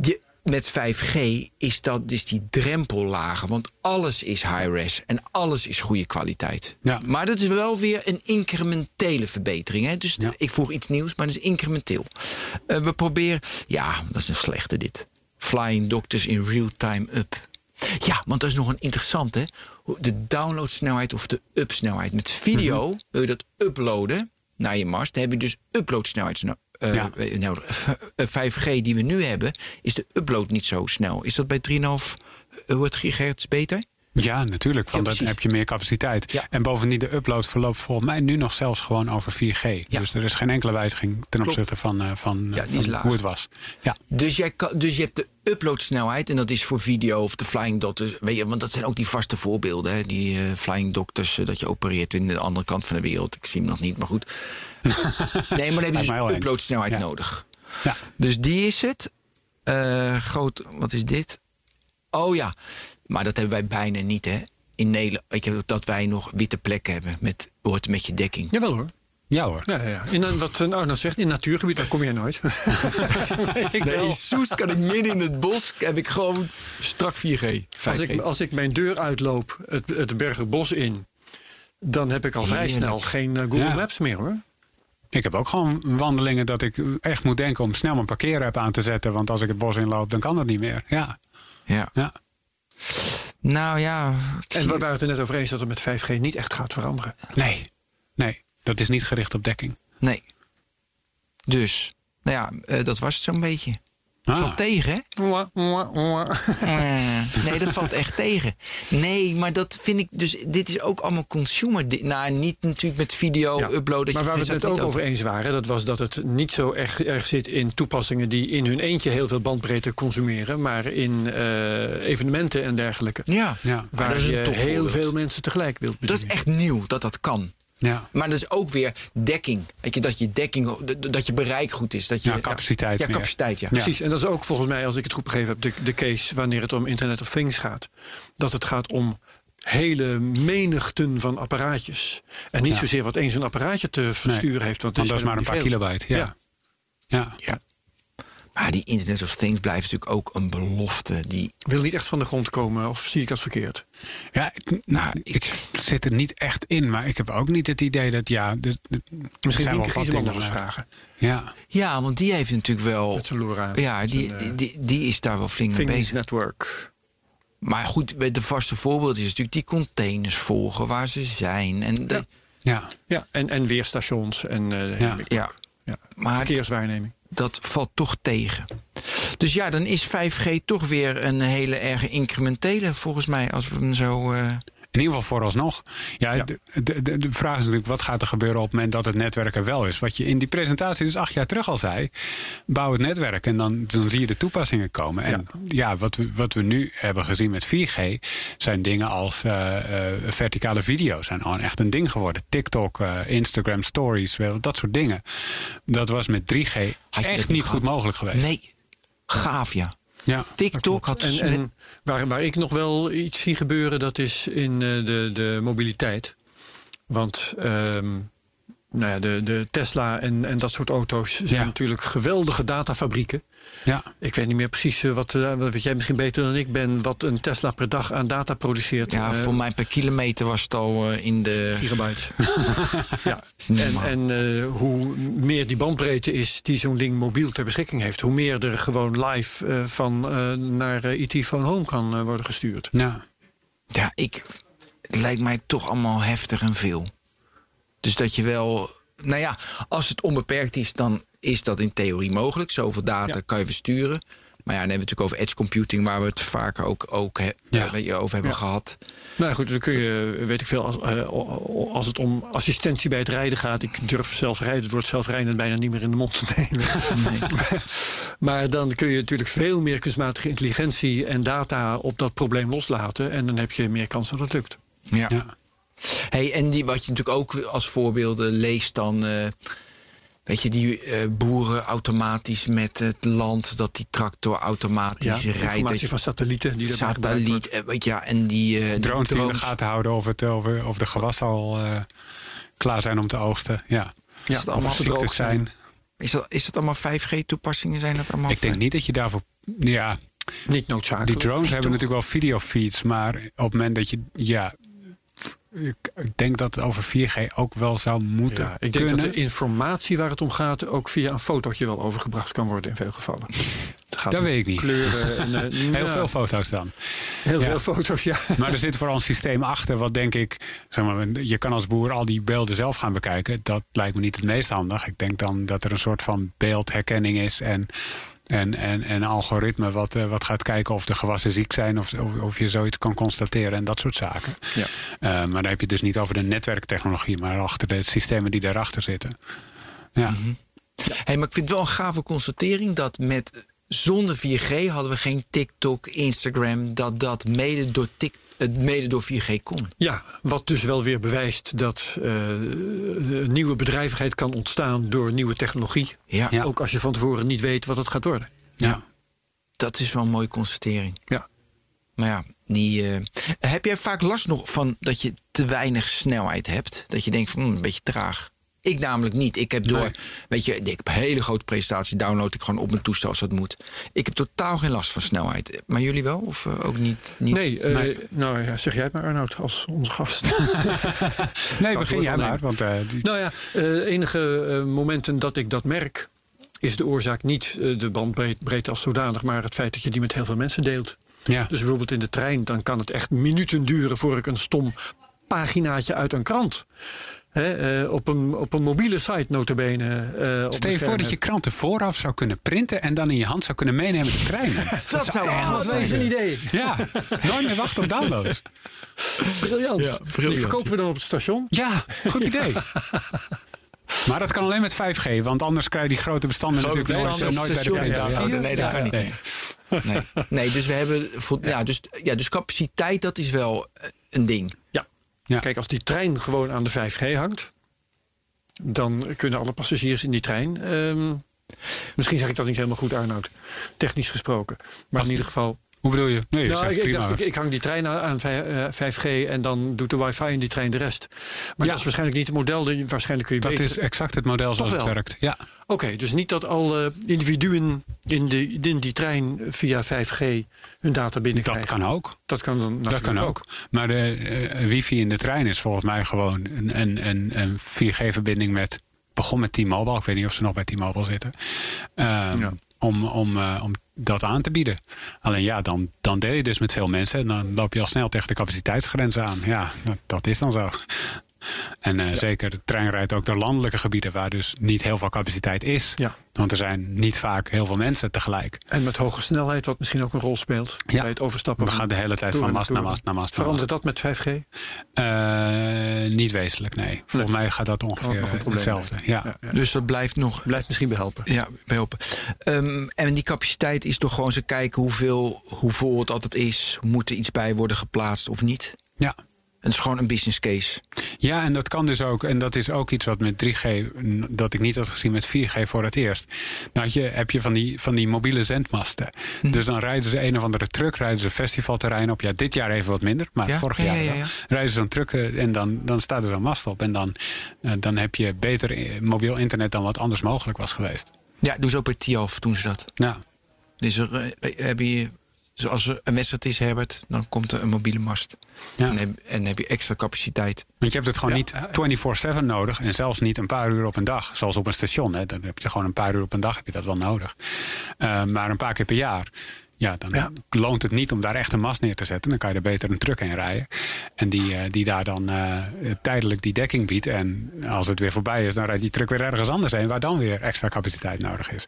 Je, met 5G is dat dus die drempel lager. Want alles is high-res en alles is goede kwaliteit. Ja. Maar dat is wel weer een incrementele verbetering. Hè? Dus Ja. ik vroeg iets nieuws, maar dat is incrementeel. Eh, we proberen... Ja, dat is een slechte dit. Flying Doctors in real-time up. Ja, want dat is nog een interessante. De downloadsnelheid of de upsnelheid. Met video Mhm. wil je dat uploaden naar je mast. Dan heb je dus uploadsnelheid eh, Ja. eh. Eh, 5G die we nu hebben, is de upload niet zo snel. Is dat bij 3,5 eh, wordt gigahertz beter? Ja, natuurlijk, want Ja, dan heb je meer capaciteit. Ja. En bovendien, de upload verloopt volgens mij nu nog zelfs gewoon over 4G. Ja. Dus er is geen enkele wijziging ten opzichte van, eh, van, van hoe het was. Ja, Dus, jij kan, dus je hebt de uploadsnelheid en dat is voor video of de Flying Doctors. Weet je, want dat zijn ook die vaste voorbeelden. Hè? Die eh, Flying Doctors, eh, dat je opereert in de andere kant van de wereld. Ik zie hem nog niet, maar goed. nee, maar dan heb je dus uploadsnelheid nodig. ja. Dus die is het. Groot, wat is dit? Oh ja, maar dat hebben wij bijna niet, hè? In Nederland, weet je, dat wij nog witte plekken hebben met, hoort met je dekking. Jawel hoor. ja hoor. Ja, ja. In een, wat een Arnoud zegt, in natuurgebied, daar kom je nooit. ik Nee, in Soest kan ik midden in het bos, heb ik gewoon strak 4G. 5G. Als ik, als ik mijn deur uitloop, het, het Bergerbos in, dan heb ik al vrij snel geen eh, Google Ja. Maps meer hoor. Ik heb ook gewoon wandelingen dat ik echt moet denken om snel mijn parkeerapp aan te zetten. Want als ik het bos inloop, dan kan dat niet meer. Ja, ja. ja. Nou ja, En waren het er net over eens dat het met 5G niet echt gaat veranderen. Nee, nee, dat is niet gericht op dekking. nee. Dus, nou ja, eh, dat was het zo'n beetje. Ah. Valt tegen, hè? Mwah, mwah, mwah. Eh, nee, dat valt echt tegen. Nee, maar dat vind ik dus. Dit is ook allemaal consumer. Nou, niet natuurlijk met video Ja. uploaden. dat Maar waar we het net ook over eens waren, dat was dat het niet zo erg, erg zit in toepassingen die in hun eentje heel veel bandbreedte consumeren, maar in eh, evenementen en dergelijke. Ja, Ja. Waar dat je heel voorbeeld. veel mensen tegelijk wilt Dat is bedienen. echt nieuw dat dat kan. Ja, Maar dat is ook weer dekking. Weet je, dat je dekking, dat je bereik goed is. Dat je, ja capaciteit Ja, capaciteit, ja. Ja. Precies, en dat is ook volgens mij, als ik het goed begrepen heb, de, de case wanneer het om Internet of Things gaat. Dat het gaat om hele menigten van apparaatjes. En niet Ja. zozeer wat één zo'n apparaatje te versturen heeft. Want, dat is maar een paar kilobyte. Ja. Ja. Ja. Maar die Internet of Things blijft natuurlijk ook een belofte. Die, Wil niet echt van de grond komen, of zie ik dat verkeerd? Ja, ik, nou, ik zit er niet echt in, maar ik heb ook niet het idee dat ja. De, de- Misschien zijn wel wat maar- vragen. Ja, ja, want die heeft natuurlijk wel. Met. Ja, met die, zijn, die, die is daar wel flink mee Things bezig. Network. Maar goed, de vaste voorbeeld is natuurlijk die containers volgen waar ze zijn. En de- ja. Ja, en, en weerstations en eh, hele Ja. ja, Ja. Maar- Verkeerswaarneming. Dat valt toch tegen. Dus ja, dan is 5G toch weer een hele erge incrementele, volgens mij, als we hem zo. eh, In ieder geval vooralsnog. Ja, Ja. De, de, de, vraag is natuurlijk, wat gaat er gebeuren op het moment dat het netwerk er wel is? Wat je in die presentatie dus acht jaar terug al zei. Bouw het netwerk en dan, dan zie je de toepassingen komen. En ja, wat, we, wat we nu hebben gezien met 4G... zijn dingen als eh, eh, verticale video's zijn gewoon echt een ding geworden. TikTok, eh, Instagram Stories, wel, dat soort dingen. Dat was met 3G Had je dat echt niet goed mogelijk geweest. Nee, gaaf ja. Ja. TikTok had... En, en waar, waar ik nog wel iets zie gebeuren, dat is in eh, de, de mobiliteit. Want ehm, nou ja, de, de Tesla en, en dat soort auto's zijn Ja. natuurlijk geweldige datafabrieken. Ja. Ik weet niet meer precies eh, wat, eh, wat weet jij misschien beter dan ik ben, wat een Tesla per dag aan data produceert. ja, Eh, voor mij per kilometer was het al in de... gigabytes. ja. En, en hoe meer die bandbreedte is die zo'n ding mobiel ter beschikking heeft, hoe meer er gewoon live van naar IT Phone Home kan worden gestuurd. Ja. Ja, ik, het lijkt mij toch allemaal heftig en veel. Dus dat je wel... Nou ja, als het onbeperkt is, dan is dat in theorie mogelijk. Zoveel data Ja. kan je versturen. Maar ja, dan hebben we het natuurlijk over edge computing... waar we het vaak ook, ook he- Ja. eh, over hebben Ja. gehad. Nou ja, goed, dan kun je, weet ik veel, als, eh, als het om assistentie bij het rijden gaat. Ik durf zelf rijden, het woord zelfrijdend bijna niet meer in de mond te nemen. maar dan kun je natuurlijk veel meer kunstmatige intelligentie en data op dat probleem loslaten. En dan heb je meer kans dat het lukt. Ja. Ja. Hey, en die, wat je natuurlijk ook als voorbeelden leest dan... eh, weet je, die eh, boeren automatisch met het land... dat die tractor automatisch rijdt. informatie dat van satellieten die Satelliet, eh, weet je, ja, en die... die drones die in de gaten houden of, het, of, of de gewassen al klaar zijn om te oogsten. Ja. Ja, het allemaal droog zijn. Is dat, is dat allemaal 5G-toepassingen? Zijn dat allemaal Ik denk niet dat je daarvoor. Ja, Niet noodzakelijk. die drones hebben natuurlijk wel videofeeds, maar op het moment dat je. Ja, ik denk dat het over 4G ook wel zou moeten. Ja, ik denk kunnen. dat de informatie waar het om gaat ook via een fotootje wel overgebracht kan worden in veel gevallen. Het gaat Dat weet ik niet. Kleuren en, eh, Heel veel foto's dan. Heel Ja. veel foto's, ja. Maar er zit vooral een systeem achter, wat denk ik. Zeg maar, je kan als boer al die beelden zelf gaan bekijken. Dat lijkt me niet het meest handig. Ik denk dan dat er een soort van beeldherkenning is en. En, en, en algoritme wat, eh, wat gaat kijken of de gewassen ziek zijn, of, of, of je zoiets kan constateren en dat soort zaken. Ja. Eh, maar dan heb je het dus niet over de netwerktechnologie, maar achter de systemen die daarachter zitten. Ja, Mhm. Hey, maar ik vind het wel een gave constatering dat met zonder 4G hadden we geen TikTok, Instagram, dat dat mede door, tik, het mede door 4G kon. Ja, wat dus wel weer bewijst dat eh, een nieuwe bedrijvigheid kan ontstaan door nieuwe technologie. Ja, Ja. Ook als je van tevoren niet weet wat het gaat worden. ja. dat is wel een mooie constatering. Ja. Maar ja, die, eh, heb jij vaak last nog van dat je te weinig snelheid hebt? Dat je denkt van hm, een beetje traag. Ik namelijk niet. Ik heb door, Nee. weet je, ik heb een hele grote presentatie, download ik gewoon op mijn toestel als dat moet. Ik heb totaal geen last van snelheid. Maar jullie wel? Of eh, ook niet? niet? Nee, eh, Nee. nou ja, zeg jij het maar Arnoud als onze gast. Nee, begin jij maar. Want, eh, die, nou ja, eh, enige momenten dat ik dat merk, is de oorzaak niet de bandbreedte als zodanig, maar het feit dat je die met heel veel mensen deelt. ja. Dus bijvoorbeeld in de trein, dan kan het echt minuten duren voor ik een stom paginaatje uit een krant. Hè, eh, op, een, op een mobiele site notabene. eh, op Stel je voor dat je kranten vooraf zou kunnen printen en dan in je hand zou kunnen meenemen de treinen. dat zou echt wat wat zijn. een idee. Ja, nooit meer wachten op downloads. Briljant. Ja, briljant. Die verkopen we dan op het station. Ja, goed idee. Maar dat kan alleen met 5G, want anders krijg je die grote bestanden Grote natuurlijk nooit, bestanden nooit bij de downloaden. Nee, dat kan niet. Nee. Nee. nee, dus we hebben. Ja, dus, ja, dus capaciteit, dat is wel eh, een ding. Ja. Ja. Kijk, als die trein gewoon aan de 5G hangt, dan kunnen alle passagiers in die trein. ehm, misschien zeg ik dat niet helemaal goed, Arnoud. Technisch gesproken. Maar Als- in ieder geval. Hoe bedoel je? Nee, Nou, ik, ik prima. dacht, ik, ik hang die trein aan, aan vij- eh, 5G en dan doet de wifi in die trein de rest. Maar Ja. dat is waarschijnlijk niet het model. dat Waarschijnlijk kun je dat beter. is exact het model zoals het werkt. Ja. Oké, dus niet dat alle individuen in, de, in die trein via 5G hun data Dat binnenkrijgen. kan ook. Dat kan dan Dat kan ook. Maar de eh, wifi in de trein is volgens mij gewoon een, een, een, een 4G-verbinding met... begon met T-Mobile. Ik weet niet of ze nog bij T-Mobile zitten. Ehm, Ja. Om, om, eh, om dat aan te bieden. Alleen ja, dan, dan deel je dus met veel mensen... en dan loop je al snel tegen de capaciteitsgrenzen aan. Ja, dat, dat is dan zo. En eh, zeker de trein rijdt ook door landelijke gebieden waar dus niet heel veel capaciteit is. Ja. Want er zijn niet vaak heel veel mensen tegelijk. En met hoge snelheid, wat misschien ook een rol speelt Ja. bij het overstappen. We van gaan de hele tijd van mast naar mast naar mast. Verandert dat met 5G? mast. Eh, niet wezenlijk, nee. Volgens mij gaat dat ongeveer nog een probleem hetzelfde. Ja. Ja, ja. Dus dat blijft nog Blijft misschien behelpen. Ja, bij helpen. Ehm, en die capaciteit is toch gewoon ze kijken hoeveel, hoe vol het altijd is. Moet er iets bij worden geplaatst of niet? ja. Het is gewoon een business case. Ja, en dat kan dus ook. En dat is ook iets wat met 3G, n- dat ik niet had gezien met 4G voor het eerst. Dan had je, heb je van die, van die mobiele zendmasten. Mhm. Dus dan rijden ze een of andere truck, rijden ze festivalterrein op. Ja, dit jaar even wat minder, maar Ja? vorig Ja, jaar ja, ja, ja. Rijden ze zo'n truck eh, en dan, dan staat er zo'n mast op. En dan, eh, dan heb je beter eh, mobiel internet dan wat anders mogelijk was geweest. Ja, doen ze ook bij Tialf, doen ze dat. Nou, Dus er, heb je, zoals er een wedstrijd is, Herbert, dan komt er een mobiele mast. ja. En, heb, en heb je extra capaciteit. Want je hebt het gewoon Ja, niet 24-7 nodig. En zelfs niet een paar uur op een dag. Zoals op een station. Hè. Dan heb je gewoon een paar uur op een dag heb je dat wel nodig. Eh, maar een paar keer per jaar. Ja, dan Ja. loont het niet om daar echt een mast neer te zetten. Dan kan je er beter een truck heen rijden. En die, eh, die daar dan eh, tijdelijk die dekking biedt. En als het weer voorbij is, dan rijdt die truck weer ergens anders heen. Waar dan weer extra capaciteit nodig is.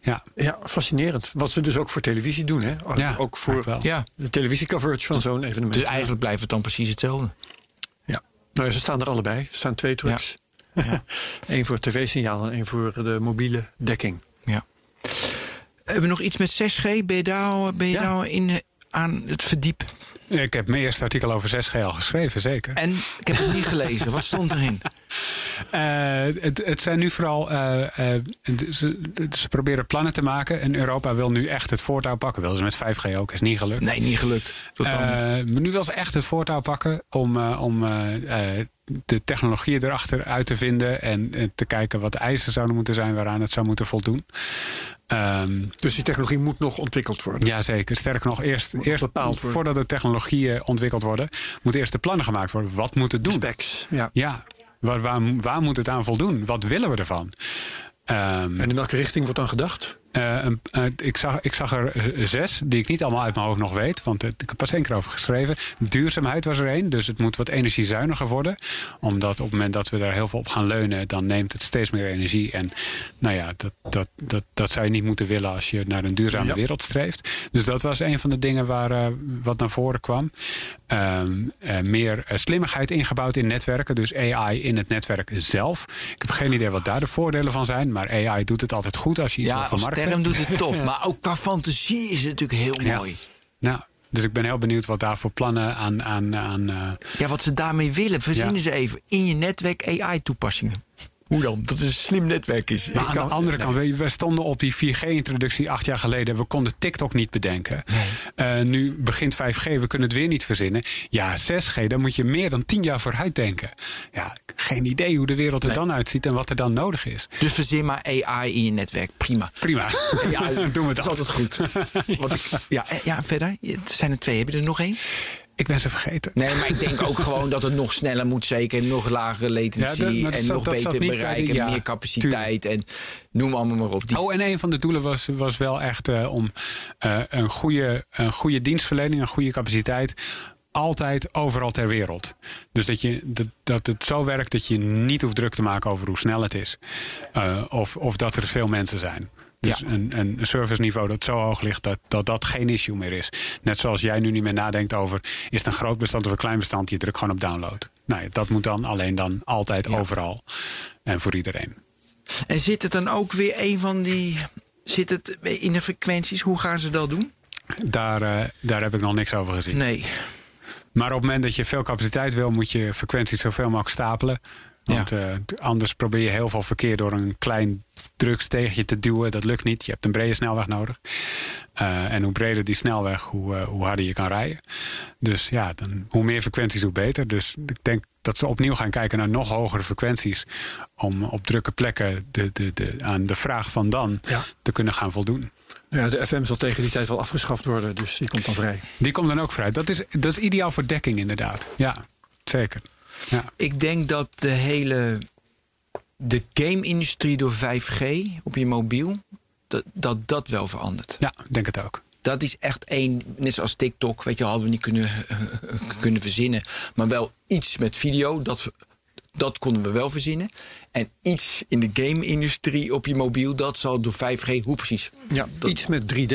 Ja, Ja, fascinerend. Wat ze dus ook voor televisie doen. Hè? Ja, ook voor. Ja, de televisiecoverage van zo'n evenement. dus eigenlijk blijft het dan precies hetzelfde. Ja. Nou, ja, ze staan er allebei. Er staan twee trucks. Eén voor het tv-signaal en één voor de mobiele dekking. Ja. Hebben we nog iets met 6G? Ben je daar al, ben je Ja. daar al in, eh, aan het verdiepen? ik heb mijn eerste artikel over 6G al geschreven, zeker. En ik heb het niet gelezen. Wat stond erin? Eh, het, het zijn nu vooral. eh, eh, ze, ze proberen plannen te maken. En Europa wil nu echt het voortouw pakken. Wilden ze met 5G ook, is niet gelukt. Nee, niet gelukt. Eh, maar nu wil ze echt het voortouw pakken om, eh, om de technologieën erachter uit te vinden. En te kijken wat de eisen zouden moeten zijn waaraan het zou moeten voldoen. Ehm Dus die technologie moet nog ontwikkeld worden. Jazeker. Sterker nog, eerst, eerst voordat de technologieën ontwikkeld worden, moeten eerst de plannen gemaakt worden. Wat moet het doen? Specs. Ja. Ja, waar, waar, waar moet het aan voldoen? Wat willen we ervan? Ehm, En in welke richting wordt dan gedacht? Eh, eh, ik, zag, ik zag er eh, zes, die ik niet allemaal uit mijn hoofd nog weet. Want het- ik heb pas één keer over geschreven. Duurzaamheid was er één, dus het moet wat energiezuiniger worden. Omdat op het moment dat we daar heel veel op gaan leunen... dan neemt het steeds meer energie. En nou ja, dat, dat, dat, dat zou je niet moeten willen als je naar een duurzame Ja. wereld streeft. Dus dat was een van de dingen waar, wat naar voren kwam. Ehm, eh, meer slimmigheid ingebouwd in netwerken. Dus AI in het netwerk zelf. Ik heb geen idee wat daar de voordelen van zijn. Maar AI doet het altijd goed als je iets Ja, wil vermarkten. Term doet het top. Maar ook qua fantasie is het natuurlijk heel Ja. mooi. Nou, dus ik ben heel benieuwd wat daar voor plannen aan. aan, aan eh, Ja, wat ze daarmee willen, verzinnen Ja. ze even. In je netwerk AI-toepassingen. Hoe dan? Dat het een slim netwerk is. maar aan de andere kant, we, we stonden op die 4G-introductie acht jaar geleden. We konden TikTok niet bedenken. Eh, nu begint 5G, we kunnen het weer niet verzinnen. Ja, 6G, daar moet je meer dan tien jaar vooruit denken. Ja, geen idee hoe de wereld er dan uitziet en wat er dan nodig is. Dus verzin maar AI in je netwerk. Prima. Prima, Ja, doen we dat is dat. altijd goed. Want ik, ja, eh, ja, verder. Er zijn er twee. Heb je er nog één? Ik ben ze vergeten. Nee, maar ik denk ook gewoon dat het nog sneller moet, zeker. Nog lagere latency Ja, dat- maar dat en zat- nog beter bereik en ja, meer capaciteit. En noem allemaal maar op. Die, Oh, en een van de doelen was, was wel echt eh, om eh, een, goede, een goede dienstverlening, een goede capaciteit. Altijd overal ter wereld. Dus dat, je, dat, dat het zo werkt dat je niet hoeft druk te maken over hoe snel het is. Eh, of, of dat er veel mensen zijn. Dus Ja. een, een serviceniveau dat zo hoog ligt dat, dat dat geen issue meer is. Net zoals jij nu niet meer nadenkt over... is het een groot bestand of een klein bestand? Je drukt gewoon op download. Nou ja, dat moet dan alleen dan altijd Ja. overal. En voor iedereen. En zit het dan ook weer een van die. Zit het in de frequenties? Hoe gaan ze dat doen? Daar, eh, daar heb ik nog niks over gezien. Nee. Maar op het moment dat je veel capaciteit wil, moet je frequenties zoveel mogelijk stapelen. Want eh, anders probeer je heel veel verkeer door een klein drugsteegje te duwen. Dat lukt niet. Je hebt een brede snelweg nodig. Eh, en hoe breder die snelweg, hoe, eh, hoe harder je kan rijden. Dus ja, dan, hoe meer frequenties, hoe beter. Dus ik denk dat ze opnieuw gaan kijken naar nog hogere frequenties. Om op drukke plekken de, de, de, aan de vraag van dan Ja. te kunnen gaan voldoen. Ja, de FM zal tegen die tijd wel afgeschaft worden, dus die komt dan vrij. Die komt dan ook vrij. Dat is, dat is ideaal voor dekking, inderdaad. Ja, zeker. Ja. Ik denk dat de hele. de game-industrie door 5G op je mobiel. Dat, dat dat wel verandert. Ja, ik denk het ook. Dat is echt één, net zoals TikTok, weet je, hadden we niet kunnen, kunnen verzinnen. Maar wel iets met video. Dat, Dat konden we wel verzinnen. En iets in de game-industrie op je mobiel, dat zal door 5G, hoe precies? Ja, Dat- iets met 3D.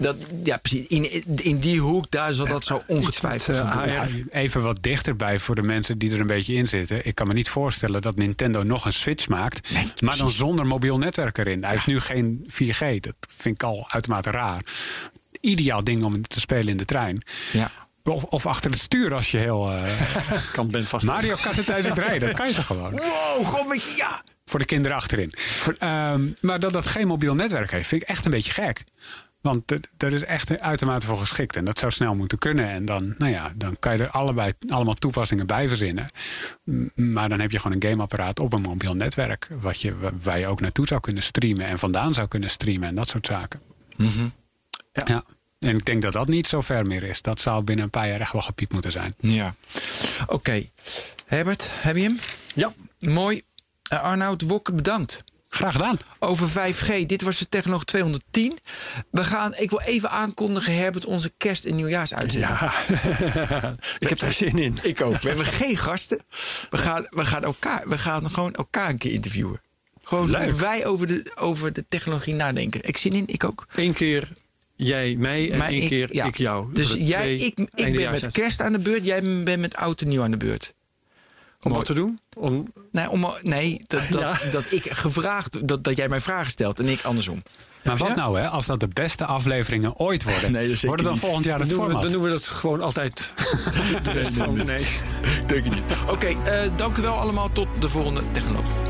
Dat, ja, precies. In, in die hoek, daar zal dat zo ongetwijfeld met, eh, gebeuren. AR. Ja, even wat dichterbij voor de mensen die er een beetje in zitten. Ik kan me niet voorstellen dat Nintendo nog een Switch maakt. Nee, maar dan zonder mobiel netwerk erin. Hij heeft nu geen 4G. Dat vind ik al uitermate raar. Ideaal ding om te spelen in de trein. Ja. Of, of achter het stuur als je heel... eh, Kan Ben vast. Mario Kart tijdens het rijden. Dat kan je toch gewoon. Wow, je, ja. Voor de kinderen achterin. Ehm, maar dat dat geen mobiel netwerk heeft, vind ik echt een beetje gek. Want daar is echt uitermate voor geschikt. En dat zou snel moeten kunnen. En dan, nou ja, dan kan je er allebei allemaal toepassingen bij verzinnen. Maar dan heb je gewoon een gameapparaat op een mobiel netwerk. Wat je, wa- waar je ook naartoe zou kunnen streamen. En vandaan zou kunnen streamen. En dat soort zaken. Ja. ja. En ik denk dat dat niet zo ver meer is. Dat zou binnen een paar jaar echt wel gepiept moeten zijn. Ja. Oké. Herbert, heb je hem? Ja, Mooi. Eh, Arnoud Wokke, bedankt. Graag gedaan. Over 5G. Dit was de Technoloog 210. We gaan, ik wil even aankondigen, Herbert, onze kerst- en nieuwjaarsuitzending. ik heb daar zin in. Ik ook. We hebben geen gasten. We gaan, we gaan, elkaar, we gaan gewoon elkaar een keer interviewen. Gewoon Leuk. hoe wij over de, over de technologie nadenken. Ik zin in, ik ook. Eén keer jij mij en Maar één ik- keer ja. ik jou. Dus jij, ik, ik ben met kerst aan de beurt, jij bent met oud en nieuw aan de beurt. Om wat te doen? Om, Nee, om, nee dat, dat, Ja. dat ik gevraagd, dat, dat jij mij vragen stelt en ik andersom. Maar wat nou, hè, als dat de beste afleveringen ooit worden? Nee, worden dan niet. volgend jaar dan, het we, format? dan doen we dat gewoon altijd. De rest van, nee. Denk ik niet. Oké, eh, dank u wel allemaal. Tot de volgende technoloog.